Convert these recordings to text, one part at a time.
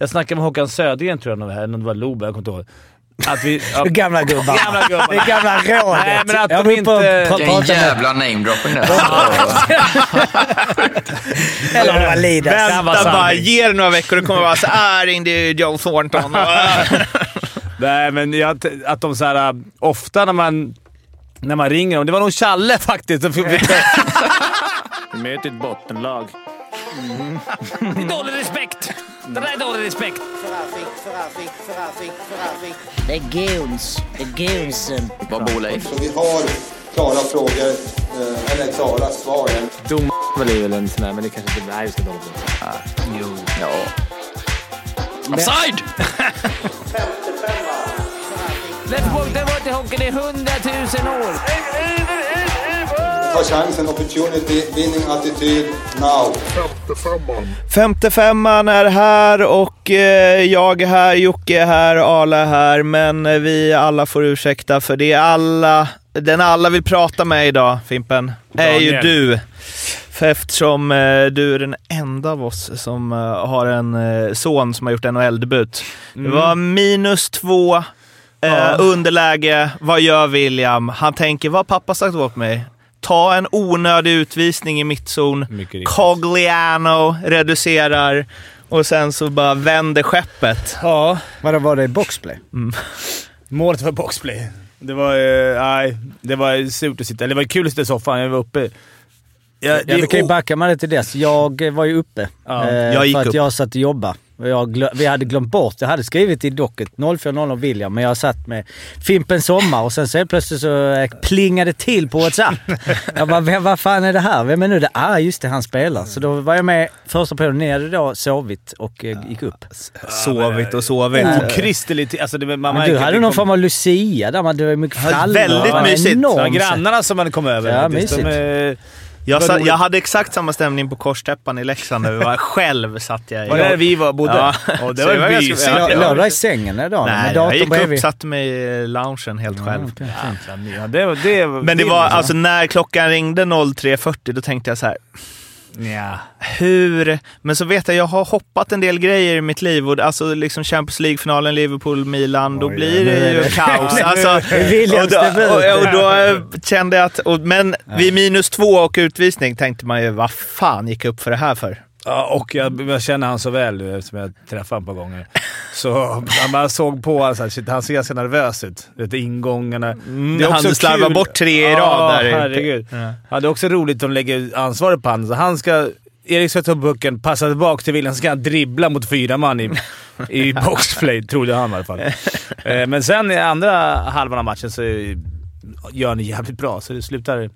Jag snackade med Håkan Södergren tror jag, när vi var här, eller om det var Loberg, jag kommer inte ihåg. Att vi, ja, Gamla gubbar. Gamla gubbar. Det är gamla rådet. Nej, men att Jag de inte- Vilken jävla namedropping där. Eller om det var Lidas. Vänta bara, ge det några veckor och kommer vara så här ringde Joe Thornton. Nej, men jag, att de så här, äh, ofta när man, när man ringer dem. Det var nog Challe faktiskt. som fick- Vi möter ett bottenlag. Det är dålig respekt. Det där är dålig respekt. Det är goons. Det är goonsen. Var bor Leif? Så vi har klara frågor, eh, eller klara svar. Dom är väl en sån där, men det kanske inte... Ska inte hålla på. Jo. Ja. Offside! Let's walk the water hockey. Det är hundratusen år. Ta chansen, opportunity, winning attityd, now. Femte femman är här och eh, jag är här, Jocke är här, Arla är här, men eh, vi alla får ursäkta för det är alla, den alla vill prata med idag, Fimpen, är ju du. För eftersom eh, du är den enda av oss som eh, har en eh, son som har gjort NHL-debut. Det var minus två, eh, Ja. underläge. Vad gör William? Han tänker, vad har pappa sagt åt mig? Ta en onödig utvisning i mittzon. Cogliano reducerar och sen så bara vänder skeppet. Ja. Vadå, var det boxplay? Målet var boxplay. Det var, eh, nej, det var surt att sitta. Det var kul att sitta i soffan. Jag var uppe. Ja, Ja, vi kan ju backa med det till dess. Jag eh, var ju uppe. Ja, eh, jag gick för att upp. jag satt och jobbade. Glö- vi hade glömt bort, jag hade skrivit i docket 0400 William, men jag satt med Fimpen Sommar och sen så plötsligt så eh, plingade det till på WhatsApp. jag bara, vem, vad fan är det här? Vem är nu det? Ah, just det, han spelar. Så då var jag med första perioden. Ni hade då sovit och eh, gick upp. Sovit och sovit. Okristeligt. Alltså, det, man Men du hade det någon form av Lucia där man, det var mycket Ja, frallor. väldigt Det var mysigt. Ja, sätt. grannarna som man kom över. Ja, mysigt. är- Jag, sa, jag hade exakt samma stämning på Korstäppan i Leksand när vi var själv. satt jag i. Var det där vi var, bodde? Ja. Och det var var mysigt. Låg du i sängen den dagen? Nej, jag gick upp, satte mig i loungen helt själv. fint. Ja, det, det, Men det det var liksom- alltså när klockan ringde 03.40 då tänkte jag så här. Nja. Hur? Men så vet jag, jag har hoppat en del grejer i mitt liv och alltså liksom Champions League-finalen, Liverpool-Milan, då blir det ju kaos. Alltså, och då, och, och då kände jag att, och, men vid minus två och utvisning tänkte man ju, vad fan gick jag upp för det här för? Ja, och jag, jag känner han så väl nu eftersom jag träffade honom ett par gånger. Så man såg på honom såhär, han ser ganska nervös ut. Vet, du, ingångarna. Mm, han slarvar bort tre i rad där. Ja, herregud. Ja. Ja, det är också roligt att de lägger ansvaret på honom. Så han ska... Erik ska ta pucken, passa tillbaka till William, så ska han dribbla mot fyra man i, i boxplay, trodde han i alla fall. Eh, Men sen i andra halvan av matchen så gör han det jävligt bra, så det slutar,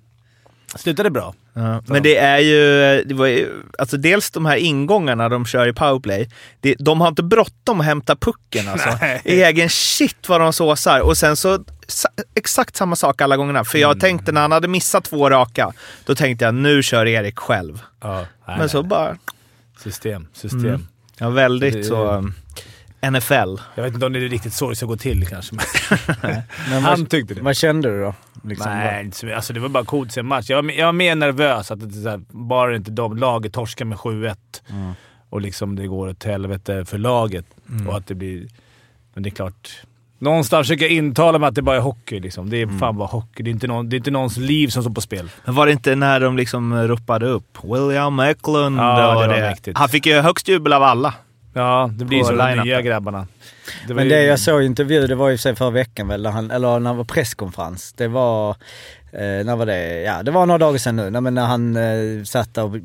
slutade bra. Ja, men det är ju, det var ju, alltså dels de här ingångarna de kör i powerplay, det, de har inte bråttom att hämta pucken alltså. Nej. Egen shit vad de såsar. Och sen så, exakt samma sak alla gångerna. För jag tänkte när han hade missat två raka, då tänkte jag nu kör Erik själv. Ja, nej, Men så bara, System, system. Mm. ja väldigt Det- så, um, NFL. Jag vet inte om det är riktigt så det ska gå till kanske. Men Men han tyckte det. vad kände du då? Liksom, Nej, inte alltså det var bara coolt att se en match. Jag jag var mer nervös att det, här, bara inte de laget torskar med 7-1 Mm. och liksom det går åt helvete för laget. Mm. Och att det blir... Men det är klart. Någonstans försöker jag intala mig att det bara är hockey. Liksom. Det är Mm. fan bara hockey. Det är, inte någon, det är inte någons liv som står på spel. Men var det inte när de liksom ropade upp William Eklund? Ja, det var mäktigt. Han fick ju högst jubel av alla. Ja, det blir så de nya grabbarna. Det Men ju- det jag såg i intervju, det var ju sig förra veckan väl, när han, eller när det var presskonferens. Det var, eh, när var det? Ja, det var några dagar sedan nu. Men när han eh, satt och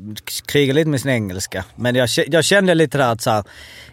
krigade lite med sin engelska. Men jag, jag kände lite där att så här,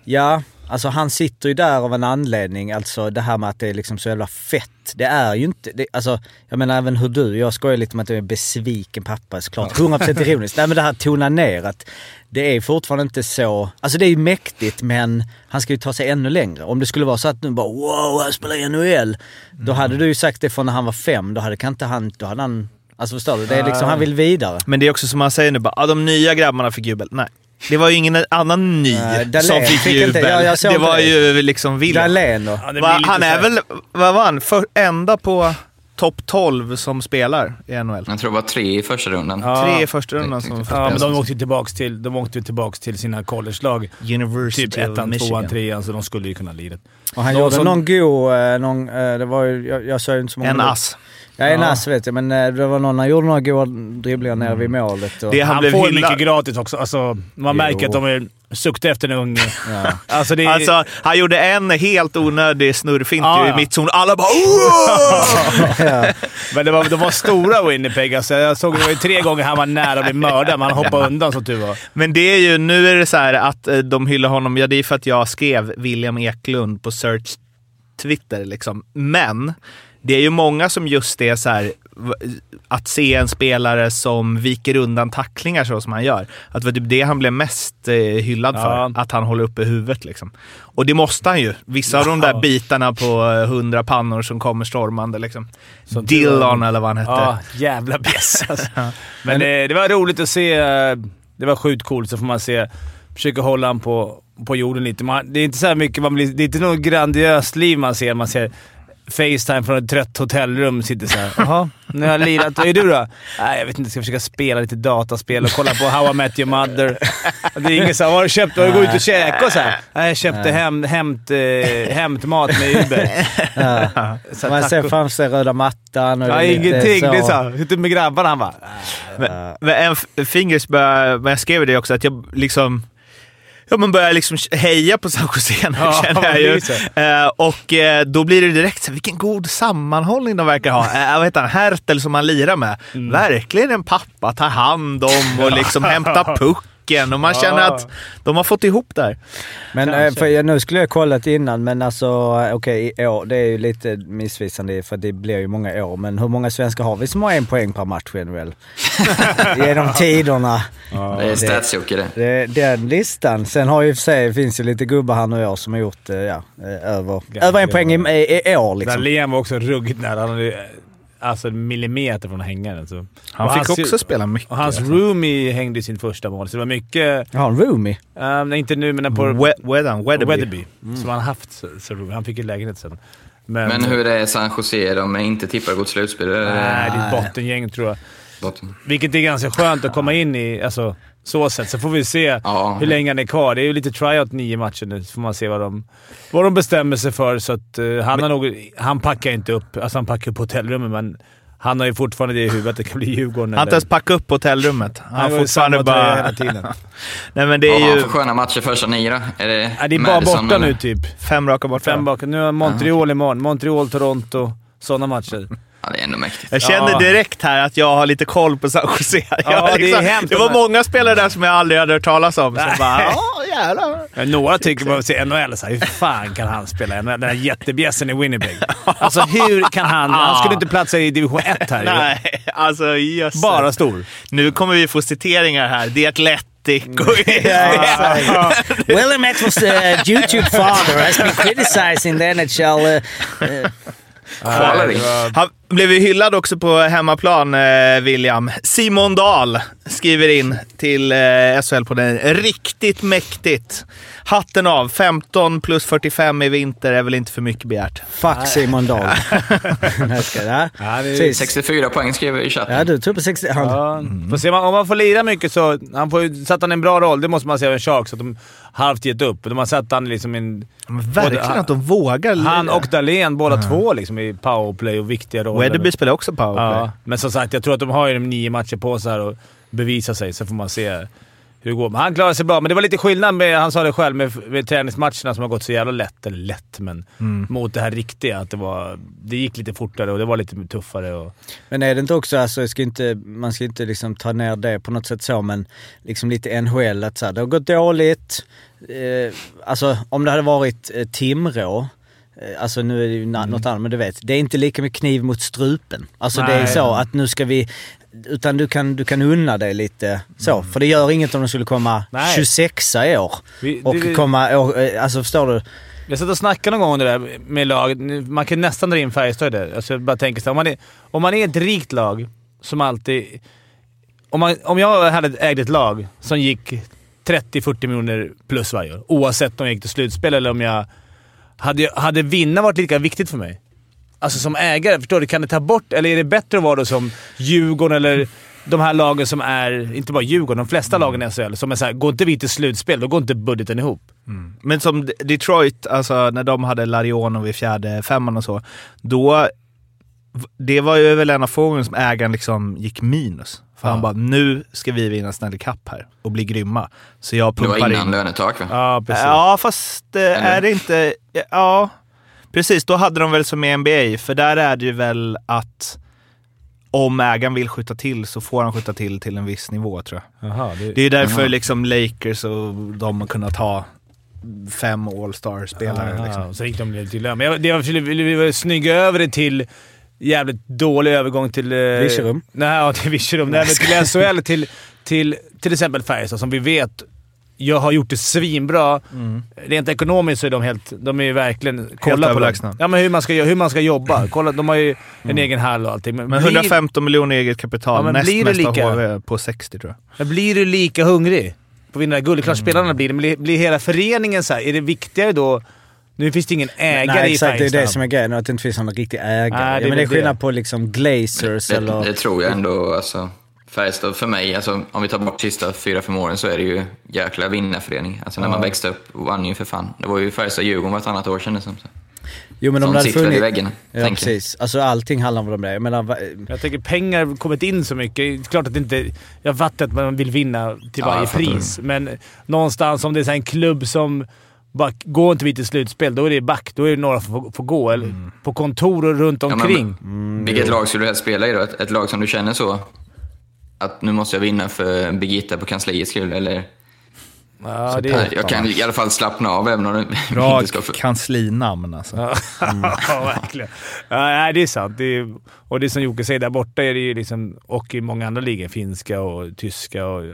ja, alltså han sitter ju där av en anledning. Alltså det här med att det är liksom så jävla fett. Det är ju inte, det, alltså jag menar även hur du, jag skojar lite med att jag är en besviken pappa såklart. 100% ironiskt. Nej men det här tona ner att det är fortfarande inte så, alltså det är ju mäktigt men han ska ju ta sig ännu längre. Om det skulle vara så att nu bara wow, han spelar i NHL. Då hade du ju sagt det från när han var fem, då hade kan inte han, då hade han, alltså förstår du? Det är liksom, han vill vidare. Men det är också som man säger nu, bara, ah, de nya grabbarna fick jubel. Nej. Det var ju ingen annan ny Dahlén som fick, fick jubel. inte- ja, jag såg det var det. ju liksom William. Dahlén då? Ja, Va, han är väl, vad var han, för, enda på topp 12 som spelar i NHL. Jag tror det var tre i första rundan. Ja. Tre i första rundan som Ja, men de åkte ju tillbaks till, de åkte ju tillbaks till sina collegelag. University Typ ettan, tvåan, trean, så de skulle ju kunna lira. Och han Någon gjorde som- någon god, eh, någon, eh, det var ju, jag, jag ju inte så många En ass. Ja, en Ja. ass vet jag, men eh, det var någon, han gjorde några goda dribblingar nere vid målet. Och, Det han Han, blev får ju hyllad. mycket gratis också. Alltså, man märker att de är suktar efter en ung... ja. Alltså, det är, Alltså, han gjorde en helt onödig snurrfint Ja, ju ja. i mittzon. Alla bara ja. Men det var, de var stora Winnipeg. Alltså, jag såg det var ju tre gånger han var nära att bli mördad, men han hoppade undan som tur var. Men det är ju, nu är det så här att eh, de hyllar honom. Ja, det är för att jag skrev William Eklund på Search Twitter liksom. Men det är ju många som just är så här att se en spelare som viker undan tacklingar så som han gör. Att det var typ det han blev mest eh, hyllad Ja. för. Att han håller uppe huvudet liksom. Och det måste han ju. Vissa av de där Ja. bitarna på eh, hundra pannor som kommer stormande liksom. Som. Dillon eller vad han hette. Ja, jävla bjäss alltså. Men det, det var roligt att se. eh, Det var sjukt coolt, så får man se. Försöka hålla han på, på jorden lite. Man, det är inte så mycket, man blir, det är inte något grandiöst liv man ser. Man ser Facetime från ett trött hotellrum. Sitter såhär. Jaha, nu har jag lirat. Vad är du då? Nej, jag vet inte. Jag ska försöka spela lite dataspel och kolla på How I Met Your Mother. Och det är ingen såhär, vad har du köpt? Har du gått ut och käkat och såhär? Nej, jag köpte hem, hämt, eh, hämtmat med Uber. Ja. Så Man ser framför sig röda mattan och Ja, det ingenting. så. Det är såhär, ute med grabbarna. Han bara... Men, men en fingers började, men jag skrev det också, att jag liksom Ja, man börjar liksom heja på San Jose nu, Ja, känner jag ju. Eh, och eh, då blir det direkt så här, vilken god sammanhållning de verkar ha. Uh, vad heter han? Hertel som man lirar med. Mm. Verkligen en pappa, tar hand om och liksom hämtar pucken. Och man känner Ja. att de har fått ihop det här. Men eh, för jag, nu skulle jag kollat innan, men alltså eh, okej, år, det är ju lite missvisande för det blir ju många år. Men hur många svenskar har vi som har en poäng per match NHL? Genom tiderna. det är stats-Jocke det. Det, den listan. Sen har ju för sig, finns ju lite gubbar här nu i år som har gjort eh, ja, över, över en poäng i, i, i år liksom. Dahlén var också ruggigt nära. Alltså en millimeter från hängaren. Så. Han Och fick hans- också spela mycket. Och hans alltså. roomie hängde i sin första mål, så det var mycket... En roomie. Nej, inte nu, men på We- Wedan, Weatherby. Weatherby. Som han haft så, så. Han fick ju lägenhet sen. Men, Men hur är San Jose? De är inte tippade att gå till slutspel? Nej, det är ett bottengäng tror jag. Botten. Vilket är ganska skönt att komma in i, alltså så sätt. Så får vi se Ja. hur länge han är kvar. Det är ju lite tryout nio matcher nu, så får man se vad de, vad de bestämmer sig för. Så att, eh, han, har nog, han packar inte upp, alltså han packar upp hotellrummet, men han har ju fortfarande det i huvudet att det kan bli Djurgården. Han har inte ens packat upp hotellrummet. Han Han har fortfarande bara... hela tiden. Nej men det Vad är har han ju för sköna matcher första nio då? Är det, Ja, det är bara Madison, borta eller? nu typ. fem raka borta. Fem bak. Nu har Montreal imorgon. Montreal, Toronto. Sådana matcher. Ja, det är ändå mäktigt. Jag kände Ja. direkt här att jag har lite koll på San Jose. Ja, har det är hemskt. det var många spelare där som jag aldrig hade hört talas om. Så Nej. bara, ja jävlar. Men några tycker man ser NHL så här, hur fan kan han spela NHL? Den här jättebjässen i Winnipeg. Alltså hur kan han... Han skulle inte platsa i division 1 här. Nej, alltså jösses. Bara stor. Nu kommer vi få citeringar här. Det är ett Atletic och... William Eckles uh, YouTube father has been criticizing the NHL. Uh, uh? Blev ju hyllad också på hemmaplan, eh, William. Simon Dahl skriver in till eh, SHL på den. Riktigt mäktigt. Hatten av. 15 plus 45 i vinter är väl inte för mycket begärt. fuck Simon Dahl. Jag ska- ja. Ja, det är- Precis. 64 poäng skrev jag i chatten. Ja, du tror på 60. Han, Ja, får se, om man får lira mycket så... Han får ju, satt han en bra roll, det måste man säga av en Sharks, att de halvt gett upp. De har satt han liksom en... Men verkligen Både- att de vågar. Han och Dahlén, båda två liksom i powerplay och viktiga roller. Weatherby spelar också powerplay. Ja, men som sagt, jag tror att de har ju nio matcher på sig här och bevisa sig, så får man se hur det går. Men han klarar sig bra, men det var lite skillnad med, han sa det själv, med, med träningsmatcherna som har gått så jävla lätt. Eller lätt, men mot det här riktiga. Att det, var, det gick lite fortare och det var lite tuffare. Och, Men är det inte också, alltså, ska inte, man ska inte liksom ta ner det på något sätt så, men liksom lite NHL att så här, det har gått dåligt. Eh, alltså om det hade varit eh, Timrå, alltså nu är det ju na- något annat, men du vet, det är inte lika med kniv mot strupen. Alltså det är Nej. så att nu ska vi, utan du kan, du kan unna dig lite så. För det gör inget om de skulle komma Nej. 26 i år. Vi- Och det- komma, eh, alltså förstår du? Jag satt och snackade någon gång om det där med lag. Man kan nästan dra in Färjestad i det. Alltså jag bara tänker så här, om man, är, om man är ett rikt lag som alltid... Om, man, om jag hade ägt ett lag som gick 30-40 miljoner plus varje år, oavsett om jag gick till slutspel eller om jag... Hade, hade vinna varit lika viktigt för mig? alltså som ägare, förstår du? Kan det ta bort, eller är det bättre att vara då som Djurgården eller de här lagen som är, inte bara Djurgården, de flesta lagen i SHL, som är såhär, går inte vi till slutspel, då går inte budgeten ihop. Men som Detroit, alltså när de hade Larionov i fjärde femman och så, då... Det var ju väl en av frågorna som ägaren liksom gick minus. För han Ja. bara, nu ska vi vinna Stanley Cup här och bli grymma. Så jag Det var pumpar innan in. lönetak va? Ja, precis. Ja, fast eh, är det inte... Ja, precis. Då hade de väl som i NBA, för där är det ju väl att om ägaren vill skjuta till så får han skjuta till till en viss nivå tror jag. Jaha, det, Det är ju därför Jaha. liksom Lakers och de har kunnat ha fem All-Star-spelare. Ja, liksom. Så gick de till lön. Men jag, det var, vi ville vi snygga över det till jävligt dålig övergång till... Eh, Virserum? Nej, ja, till Virserum. Nej, men till SHL, till, till till exempel Färjestad som vi vet jag har gjort det svinbra. Rent ekonomiskt så är de helt... De är ju verkligen... Kolla på dem. Ja, men hur man ska, hur man ska jobba. Kolla, de har ju en egen hall och allting. Men blir- 115 miljoner eget kapital, Ja, men näst blir det mest av lika? HV på 60 tror jag. Men blir du lika hungrig på att vinna guld? Klart spelarna blir det, men blir- blir hela föreningen så här, Är det viktigare då... Nu finns det ingen ägare Nej i exakt, det är Färjestad. det som är grejen. Att det inte finns någon riktig ägare. Nej, det ja, men det är skillnad det. på liksom Glazers Det, eller... det tror jag ändå. Alltså, Färjestad för mig, alltså, om vi tar bort sista fyra, fem åren så är det ju jäkla vinnarförening. Alltså när man växte upp vann ju för fan. Det var ju Färjestad-Djurgården vartannat år kändes det som. Jo men om Som det hade sitter väl i funnits... väggen, Ja precis. Alltså allting handlar om det. Jag menar, va- Jag tänker pengar har kommit in så mycket. Det är Klart att det inte... Jag fattar att man vill vinna till Ja, varje fattar pris, men någonstans om det är så här en klubb som bara går inte vi till slutspel, då är det back. Då är det några som får, gå. Eller på kontor och runt Ja, men- omkring. Vilket lag skulle du helst spela i då? Ett, ett lag som du känner så? Att nu måste jag vinna för Birgitta på kansliets skull, eller? ja, det Nej, jag kan i alla fall slappna av även om det Bra inte ska... För... kanslinamn alltså. ja, verkligen. Ja, det är sant. Det är, och det som Jocke säger, där borta är det ju liksom, och i många andra ligor, finska och tyska, och,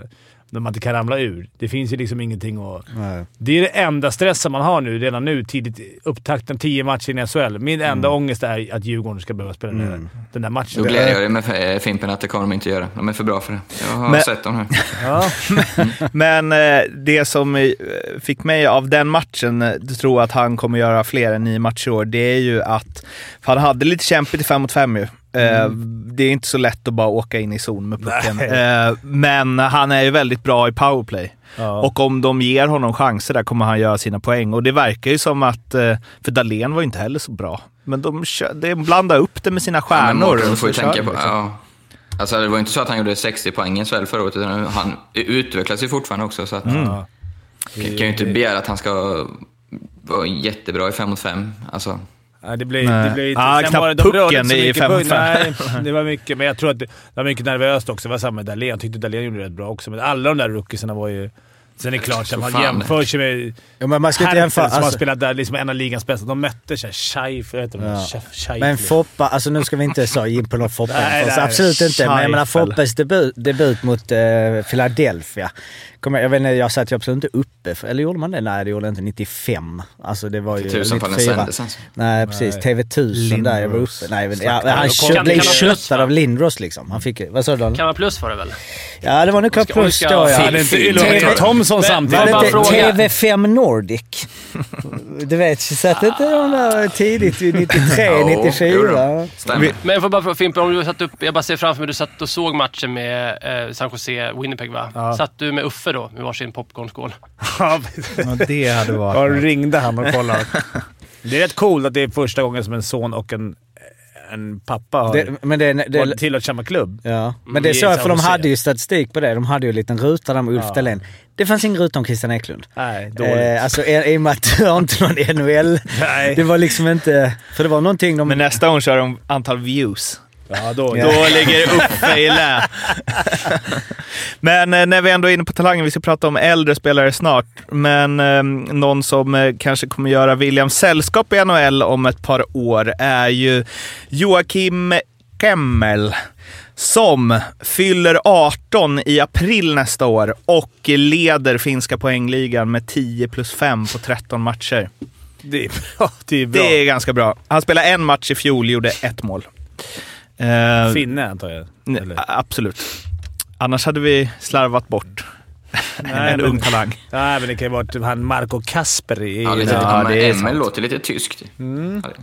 där man inte kan ramla ur. Det finns ju liksom ingenting att... Nej. Det är det enda stressen man har nu, redan nu, tidigt upptakten, tio matcher i SHL. Min enda ångest är att Djurgården ska behöva spela den, där, den där matchen. Då gläder jag dig med eh, Fimpen att det kommer de inte göra. De är för bra för det. Jag har Men- sett dem nu. Ja. Men eh, det som eh, fick mig av den matchen att tro att han kommer göra fler än nio matcher i år, det är ju att för han hade lite kämpigt i 5 mot 5 ju. Eh, Det är inte så lätt att bara åka in i zon med pucken. Nej. Eh, Men han är ju väldigt bra i powerplay. Ja. Och om de ger honom chanser där kommer han göra sina poäng. Och det verkar ju som att, eh, för Dahlén var ju inte heller så bra. Men de, de blandar upp det med sina Ja, stjärnor. Och får tänka på... liksom. Ja. Alltså, det var inte så att han gjorde 60 poäng i SHL förra året, utan han utvecklas ju fortfarande också. Så att Mm. Ja. kan kan ju inte begära att han ska vara jättebra i 5 mot 5. Alltså, Det Nej. det blev inte... Ah, knappt var pucken i mycket fem mot puck. fem. Nej, det var mycket. Men jag tror att det, det var mycket nervöst också. Det var samma med Dahlén. Jag tyckte Dahlén gjorde det rätt bra också, men alla de där rookiesarna var ju... Sen är det klart, Så att man fan. jämför sig med Ja, men man ska inte jämföra... som har Alltså, spelat där, liksom en av ligans bästa. De mötte såhär Scheif... Vad heter de? Ja. Men Foppa, alltså nu ska vi inte så in på någon Foppa Nej, nej. Absolut inte. Men jag menar Scheifel. Foppas debut, debut mot eh, Philadelphia. Kommer, jag vet inte, jag satt ju absolut inte uppe. För, eller gjorde man det? Nej, det gjorde jag inte. 95. Alltså det var ju... tusen fall den 94. sändes alltså. Nej precis, TV1000 där jag var uppe. Nej, men, ja, han kan- kö- kan- blev köttad av Lindros liksom. Han fick Vad sa du Daniel? Kan vara plus för det väl? Ja det var nog klart plus då ja. Men- samtidigt? Var det jag inte bara fråga? TV5 Nordic? Du vet, satt inte de där tidigt vid 93, Ja, 94? jo Stämmer. Men jag får bara fråga Fimpen, om du satt upp, jag bara ser framför mig, du satt och såg matchen med eh, San Jose, Winnipeg va? Ja. Satt du med Uffe då, med varsin popcornskål? Ja, Ja, det hade Ja, varit... ringde han och kollade. Det är rätt coolt att det är första gången som en son och en, en pappa har Det, men det, det, varit tillhört samma klubb. Ja, men det är så, för de hade ju statistik på det. De hade ju en liten ruta där med Ulf Ja. Dahlén. Det fanns ingen ruta om Christian Eklund. Nej, dåligt. Eh, alltså i, i och med att du har inte någon NHL. Nej. Det var liksom inte... För det var någonting de... Men nästa gång kör de antal views. Ja, då. Då ligger det uppe i lä. Men eh, när vi ändå är inne på talangen, vi ska prata om äldre spelare snart. Men eh, någon som eh, kanske kommer göra Williams sällskap i NHL om ett par år är ju Joakim Kemmel. Som fyller 18 i april nästa år och leder finska poängligan med 10 plus 5 på 13 matcher. Det är bra. Det är bra. Det är ganska bra. Han spelade en match i fjol, gjorde ett mål. Eh, Finne antar jag. Nej, absolut. Annars hade vi slarvat bort Nej, en men- ung talang. Nej, men det kan ju vara typ han Marco Kasper i... Ja, lite, Ja, det är ML sant. låter lite tyskt.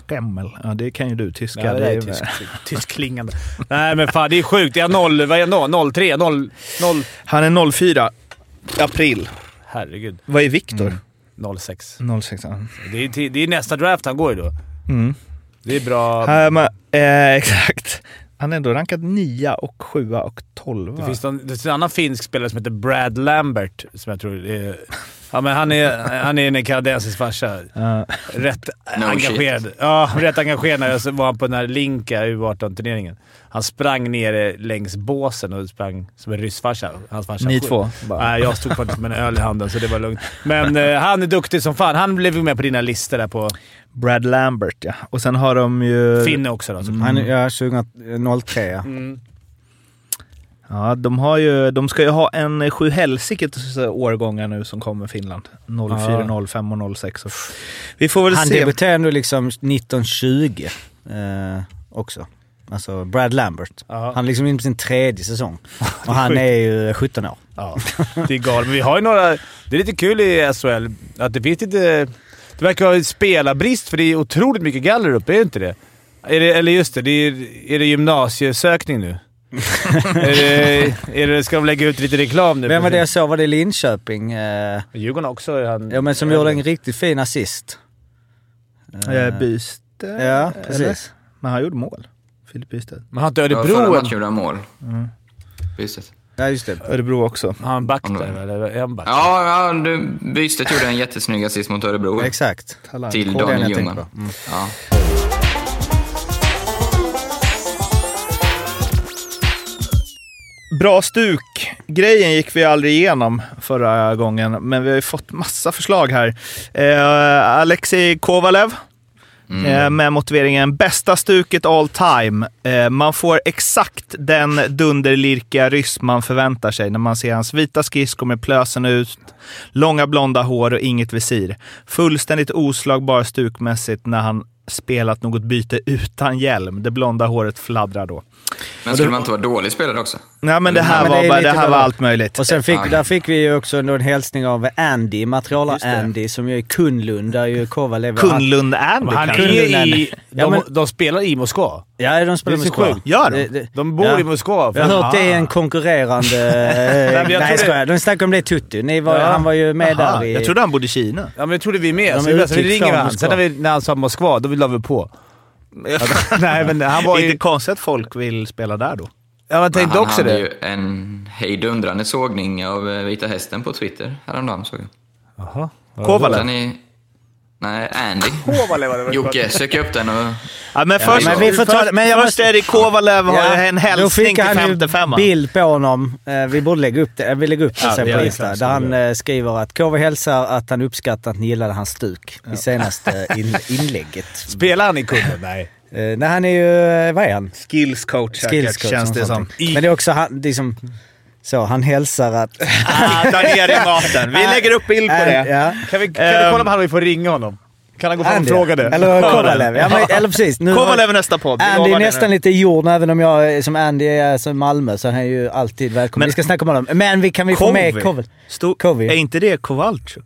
Gemmel. Ja, det kan ju du tyska. Ja, det är väl- tysk, tyskklingande. Nej, men fan det är sjukt. Jag har noll... Vad är jag nå? 03? 0... 0... Han är 04 april. Herregud. Vad är Viktor? 06. 06. ja. Det är, det är nästa draft han går ju då. Mm. Det är bra. Men, eh, exakt. Han är ändå rankad 9 och 7 och 12. Det finns, någon, det finns en annan finsk spelare som heter Brad Lambert, som jag tror är... Ja, men han är, han är en kanadensisk farsa. Ja. Rätt No engagerad. Ja, rätt engagerad. När jag var på den här Linka U18-turneringen. Han sprang ner längs båsen och sprang som en ryssfarsa. Hans farsa. Ni två? Nej, jag stod faktiskt med en öl i handen, så det var lugnt. Men eh, han är duktig som fan. Han blev ju med på dina listor där på Brad Lambert ja. Och sen har de ju... Finne också. Då, så. Han, ja, 2003 ja. Mm. Ja, de, har ju, de ska ju ha en sju helsikes årgångar nu som kommer Finland. 04, 05 och 06. Och vi får väl Han se. debuterade ändå liksom 1920 eh, också. Alltså Brad Lambert. Ja. Han är liksom inne på sin tredje säsong. Och han är ju 17 år. Ja, det är galet. Men vi har ju några... Det är lite kul i SHL att det finns lite... Det verkar vara spelarbrist för det är otroligt mycket galler uppe, är det inte det? Är det eller just det, det är, är det gymnasiesökning nu? Är det, är det, ska de lägga ut lite reklam nu? Vem var det jag såg? Var det Linköping? Eh, Djurgården också. Han, ja men som gjorde en riktigt fin assist. Eh, Byste? Ja, eller? precis. Men han gjorde mål. Filip Bystedt. Men Ja, förra Örebro matchen en... gjorde han mål. Bystedt. Ja just det. Örebro också. Har han back Om där, det- eller är han back? Ja, ja du, Bystedt gjorde en jättesnygg assist mot Örebro. Exakt. Talang. Till Daniel Ljungman. Mm. Ja. Bra stuk. Grejen gick vi aldrig igenom förra gången, men vi har ju fått massa förslag här. Eh, Alexei Kovalev eh, med motiveringen “Bästa stuket all time”. Eh, man får exakt den dunderlirkiga ryss man förväntar sig när man ser hans vita skridskor med plösen ut, långa blonda hår och inget visir. Fullständigt oslagbar stukmässigt när han spelat något byte utan hjälm. Det blonda håret fladdrar då. Men skulle man inte vara dålig spelare också? Nej, men det här, men det var, är bara, det här var allt möjligt. Och sen fick, Ja. där fick vi ju också en hälsning av Andy, Just det. material-Andy, som ju är Kunlund, där ju Kovalev... Kunlund är Men han det är i... De, Ja, men- de spelar i Moskva. Ja, de spelar Det så Moskva. sjukt. Gör de? Det- det- De bor Ja. i Moskva. Jag har hört det är en konkurrerande... jag nej, det- skojar. De snackade om det i Tutti. Ni var, Ja. Han var ju med Aha, där i... Jag trodde han bodde i Kina. Ja, men det trodde vi med. De Så är vi, ringer. Moskva. Sen när, vi, när han sa Moskva, då la vi på. Nej, men han var Inte ju... konstigt att folk vill spela där då. Ja, man tänkte han också hade det. ju en hejdundrande sågning av eh, Vita Hästen på Twitter häromdagen såg jag. Jaha. Kovalev. Nej, Andy. Kovalev var det. Jocke, sök upp den och... Ja, men först, men vi får ta- men jag först måste- är det Kovalev har Ja, en då hälsning till han ju 55 bild på honom. Eh, Vi borde lägga upp det. Jag vill lägga upp det Ja, sen på vi Insta. Där han det eh, skriver att KV hälsar att han uppskattar att ni gillade hans stuk i senaste in, inlägget. Spelar han i Kunden? Nej. Eh, Nej, han är ju... eh, Vad är han? Skills coach Skills coach, känns det som. Men det är också han, liksom... Så, han hälsar att... Ah, där nere i maten. Vi lägger upp bild på det. Ja. Kan vi, kan vi Ehm. kolla om han vi får ringa honom? Kan han gå fram och fråga det? Eller Kovalev. Ja, men, eller precis. Nu, Kovalev nästa podd. vi Andy är nästan nu. lite jord, även om jag som Andy är som Malmö så han är ju alltid välkommen. Men- vi ska snacka om honom. Men vi kan vi få med Kovi. Kovel? Kovi. Är inte det Kowalczyk?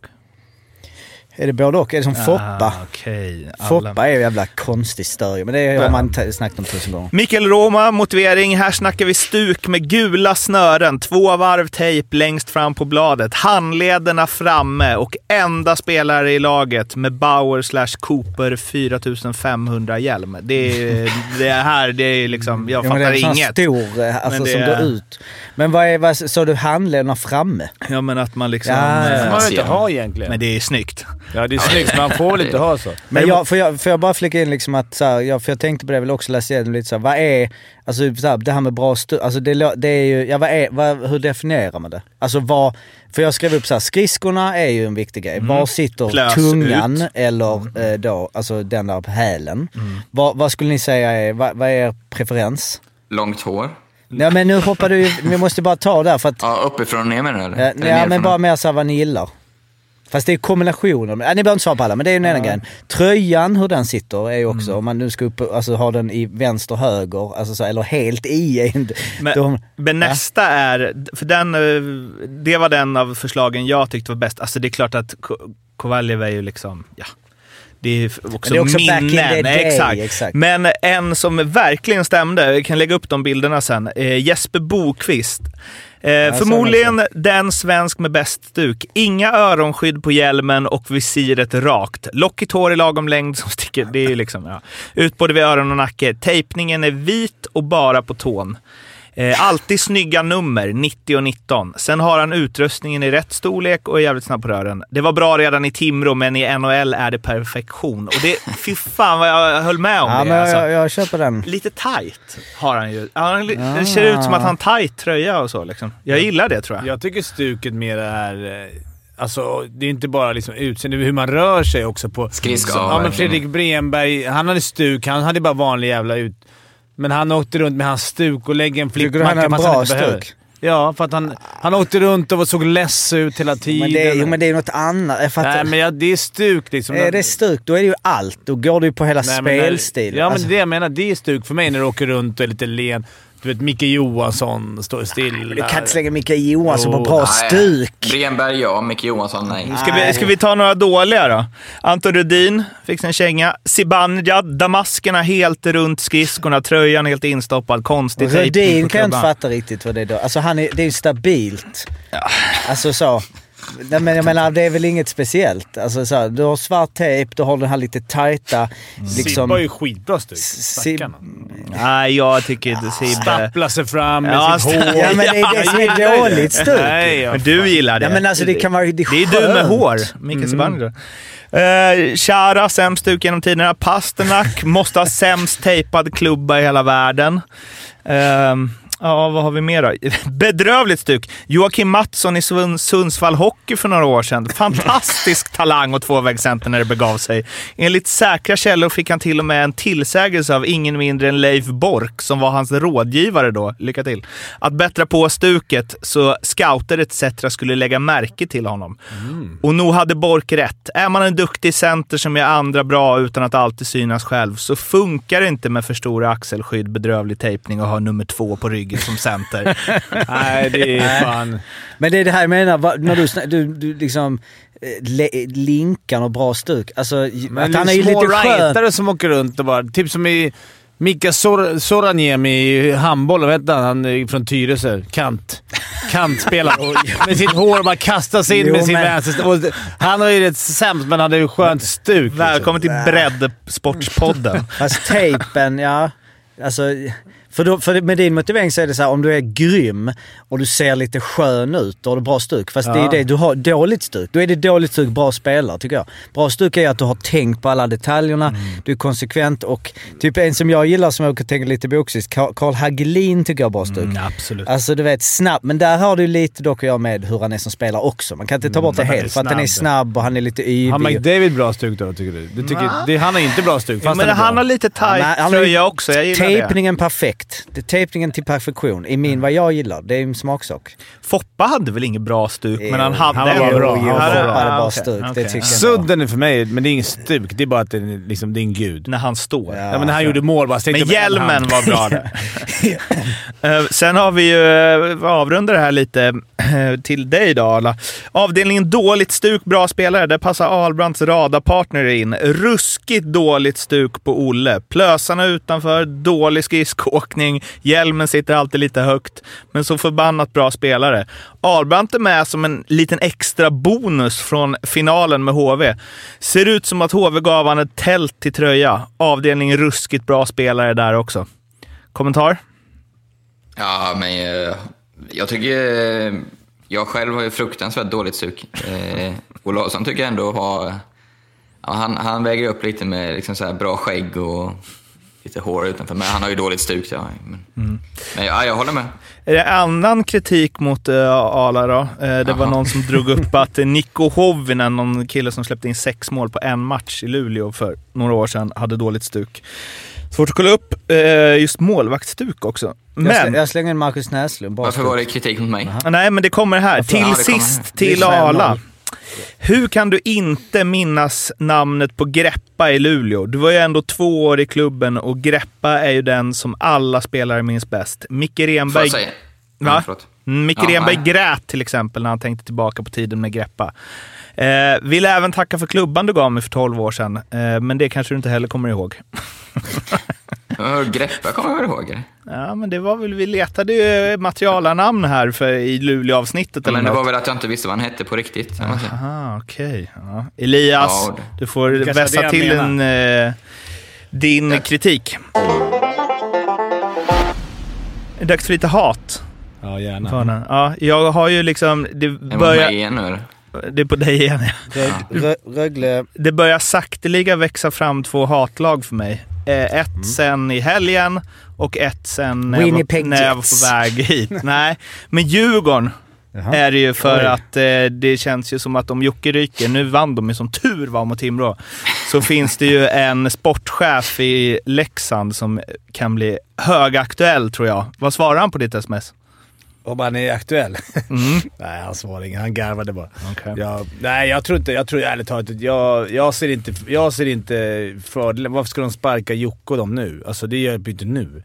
Är det både och? Är det som Foppa? Ah, okej. Alla- Foppa är ju jävla konstig större, men det har man snackat om tusen gånger. Mikael Roma, motivering. Här snackar vi stuk med gula snören, två varv tejp längst fram på bladet, handlederna framme och enda spelare i laget med Bauer slash Cooper 4500 hjälm. Det är det här, det är liksom, jag Ja, men det fattar är en sån inget. stor, eh, alltså, Men det som går ut. Men vad är, vad, så du handlederna framme? Ja men att man liksom... Ja, Det eh, får man väl inte ha egentligen. Men det är snyggt. Ja, det är snyggt, man får väl inte ha så. Men jag, får, jag, får jag bara flika in liksom att, så här, jag, för jag tänkte på det, jag vill också läsa igenom lite så här, vad är, alltså så här, det här med bra stu, alltså det, det är ju, ja vad är, vad, hur definierar man det? Alltså vad, för jag skrev upp så här, skridskorna är ju en viktig grej. Var sitter Plös tungan ut. eller eh, då, alltså den där på hälen? Vad, vad skulle ni säga är, vad, vad är er preferens? Långt hår. Ja men nu hoppar du vi måste bara ta där för att, Ja, uppifrån och ner menar du? eller? ja men nerifrån? bara mer såhär vad ni gillar. Fast det är kombinationen. Ja, ni behöver inte svara på alla, men det är ju den ena grejen. Tröjan, hur den sitter, är ju också, om man nu ska upp, alltså, ha den i vänster, höger, alltså, så, eller helt i. Men, de- men nästa är, för den, eh, det var den av förslagen jag tyckte var bäst. Alltså det är klart att Ko- Kovaljev är ju liksom, ja. Det är också, det är också minnen. day, exakt. exakt. Men en som verkligen stämde, jag kan lägga upp de bilderna sen, eh, Jesper Bokvist. Eh, förmodligen den svensk med bäst stuk. Inga öronskydd på hjälmen och visiret rakt. Lockigt hår i lagom längd som sticker. Det är liksom, ja. Ut både vid öron och nacke. Tejpningen är vit och bara på tån. Eh, alltid snygga nummer, 90 och 19. Sen har han utrustningen i rätt storlek och är jävligt snabb på rören. Det var bra redan i Timrå, men i NHL är det perfektion. Och det, fy fan vad jag höll med om Ja, det. men alltså. jag, jag köper den. Lite tight har han ju. Han, Det ser ut som att han tight tröja och så. Liksom. Jag gillar det tror jag. Jag tycker stuket mer är... eh, Alltså, det är inte bara liksom utseende, hur man rör sig också. på... Skridskor, Ja, men. Fredrik Bremberg, han hade stuk. Han hade bara vanlig jävla ut... Men han åkte runt med hans stuk och lägger en Tycker du han flickmacka har en fast bra inte behöver. stuk? Ja, för att han, han åkte runt och såg less ut hela tiden. Men det, jo, men det är något annat. Nej, men ja, det är stuk liksom. är det stuk, då är det ju allt. Då går det ju på hela Nej, men när- spelstil. Ja, men Alltså, det jag menar. Det är stuk för mig när du åker runt och är lite len. Du vet, Micke Johansson står stilla. du kan inte slänga Micke Johansson på Jo, bra Nej, stuk. Bremberg ja, Micke Johansson nej. Ska vi, ska vi ta några dåliga då? Anton Rudin fick sig en känga. Zibanejad, damaskerna helt runt skridskorna, tröjan helt instoppad, konstig Och tejp Rudin på kan jag inte fatta riktigt vad det är då. Alltså han är, det är ju stabilt. Alltså så. Nej, men jag menar, det är väl inget speciellt. Alltså så, du har svart tejp, du har den här lite tajta... Sibba Liksom, har ju skitbra stuk. Sib-. Nej, jag tycker inte Sibbe... Stapplar sig fram med Ja, sitt hår. ja men det är det som är dåligt stuk. Nej, ja, Men du gillar det. Ja men alltså det kan vara... Det är, Det är du med hår, Micke Zibanejad. Uh, Chara, sämst stuk genom tiderna. Pasternak måste ha sämst tejpad klubba i hela världen. Ehm, ja, vad har vi mer då? Bedrövligt stuk. Joakim Mattsson i Sundsvall Hockey för några år sedan. Fantastisk talang och tvåvägscenter när det begav sig. Enligt säkra källor fick han till och med en tillsägelse av ingen mindre än Leif Bork, som var hans rådgivare då. Lycka till. Att bättra på stuket så scouter etc. skulle lägga märke till honom. Och nog hade Bork rätt. Är man en duktig center som gör andra bra utan att alltid synas själv så funkar det inte med för stora axelskydd, bedrövlig tejpning och ha nummer två på ryggen som center. Nej, det är fan... Men det är det här jag menar, när du, du, du liksom eh, le, linkar och bra stuk. Alltså, Men att han är ju små lite skön. rightare som åker runt och bara... Typ som i Mika Sor Soraniemi i handboll. Vet du, han är från Tyresö. Kant. Kantspelare. med sitt hår och bara kastar sig in Jo, med sin vänster. Han har ju rätt sämst, men han hade ju skönt stuk. liksom. Välkommen till breddsportspodden. Fast tejpen, ja. Alltså, för, då, för med din motivering så är det så här, om du är grym och du ser lite skön ut, då har du bra stuk. Fast det är Ja. det, du har dåligt stuk. Då är det dåligt stuk, bra spelare tycker jag. Bra stuk är att du har tänkt på alla detaljerna, Mm. du är konsekvent och typ en som jag gillar som jag tänka lite boxiskt, Karl Hagelin tycker jag har bra stuk. Mm, absolut. Alltså du vet, snabb. Men där har du lite dock jag med hur han är som spelare också. Man kan inte ta bort det han är helt för att den är snabb. och han är lite yvig. Har McDavid bra stuk då, tycker du? du tycker, det, han har inte bra stuk, fast Men är bra. han har lite Ja, men tight han har ju tröja också, jag gillar det. Tejpningen perfekt. Det är tejpningen till perfektion. I min, vad jag gillar. Det är en smaksak. Foppa hade väl inget bra stuk, men han hade... han var bra. Jo, Han var Foppa bra. hade bra okej, stuk. Det okej. tycker jag. Sudden är för mig, men det är ingen stuk. Det är bara att det är, liksom, det är en gud. När han står. Ja, men när han gjorde mål bara Men hjälmen var bra där. Eh, Sen har vi ju, vi avrundar det här lite eh, till dig då Arla. Avdelningen dåligt stuk, bra spelare. Där passar Ahlbrandts radarpartner in. Ruskigt dåligt stuk på Olle. Plösarna utanför, dålig skridskoåkning. Hjälmen sitter alltid lite högt. Men så förbannat bra spelare. Ahlbrandt är med som en liten extra bonus från finalen med HV. Ser ut som att HV gav han ett tält till tröja. Avdelning ruskigt bra spelare där också. Kommentar? Ja, men eh, jag tycker... Eh, jag själv har ju fruktansvärt dåligt stuk. Eh, Olausson tycker jag ändå har... Ja, han, han väger upp lite med liksom så här bra skägg och lite hår utanför. Men han har ju dåligt stuk. Ja. Men, men ja, jag håller med. Är det annan kritik mot uh, Ala då? Eh, det var Jaha. någon som drog upp att Niko Hovinen, någon kille som släppte in sex mål på en match i Luleå för några år sedan, hade dåligt stuk. Svårt att kolla upp eh, just målvaktsstuk också. Jag, slä, Men, jag slänger in Marcus Näslund. Varför var det kritik mot mig? nej men det kommer här. Till Ja, det kommer sist här. till Ala. Hur kan du inte minnas namnet på Greppa i Luleå? Du var ju ändå två år i klubben och Greppa är ju den som alla spelare minns bäst. Micke Får Renberg... jag säga? Va? Ja. Mm, Micke Ja, Renberg nej. grät till exempel när han tänkte tillbaka på tiden med Greppa. Eh, vill även tacka för klubban du gav mig för 12 år sedan, eh, men det kanske du inte heller kommer ihåg. Ja, Greppa kommer jag ihåg? Ja, men det var väl, vi letade ju materialarnamn här för, i Luleå-avsnittet. eller Men det var väl att jag inte visste vad han hette på riktigt. Aha, okej. Ja. Elias, Ja, du får vässa till en, eh, din Tack. kritik. Dags för lite hat. Ja, gärna. Ja, jag har ju liksom... Det börjar, igen nu det är på dig igen. ja. Rö- Rögle... Det börjar sakteliga växa fram två hatlag för mig. Eh, ett Mm. sen i helgen och ett sen när jag, var, Winnipeg när jag var på väg hit. Nej, men Djurgården Jaha. är det ju för Oj. att eh, det känns ju som att om Jocke ryker, nu vann de ju som tur var mot Timrå, så finns det ju en sportchef i Leksand som kan bli högaktuell tror jag. Vad svarar han på ditt sms? Om han är aktuell? Mm. Nej, han svarade inget. Han garvade bara. Okej. Jag, nej, jag tror inte... Jag tror ärligt talat jag, jag ser inte... Jag ser inte fördelen. Varför ska de sparka Jocke och dem nu? Alltså det gör ju inte nu.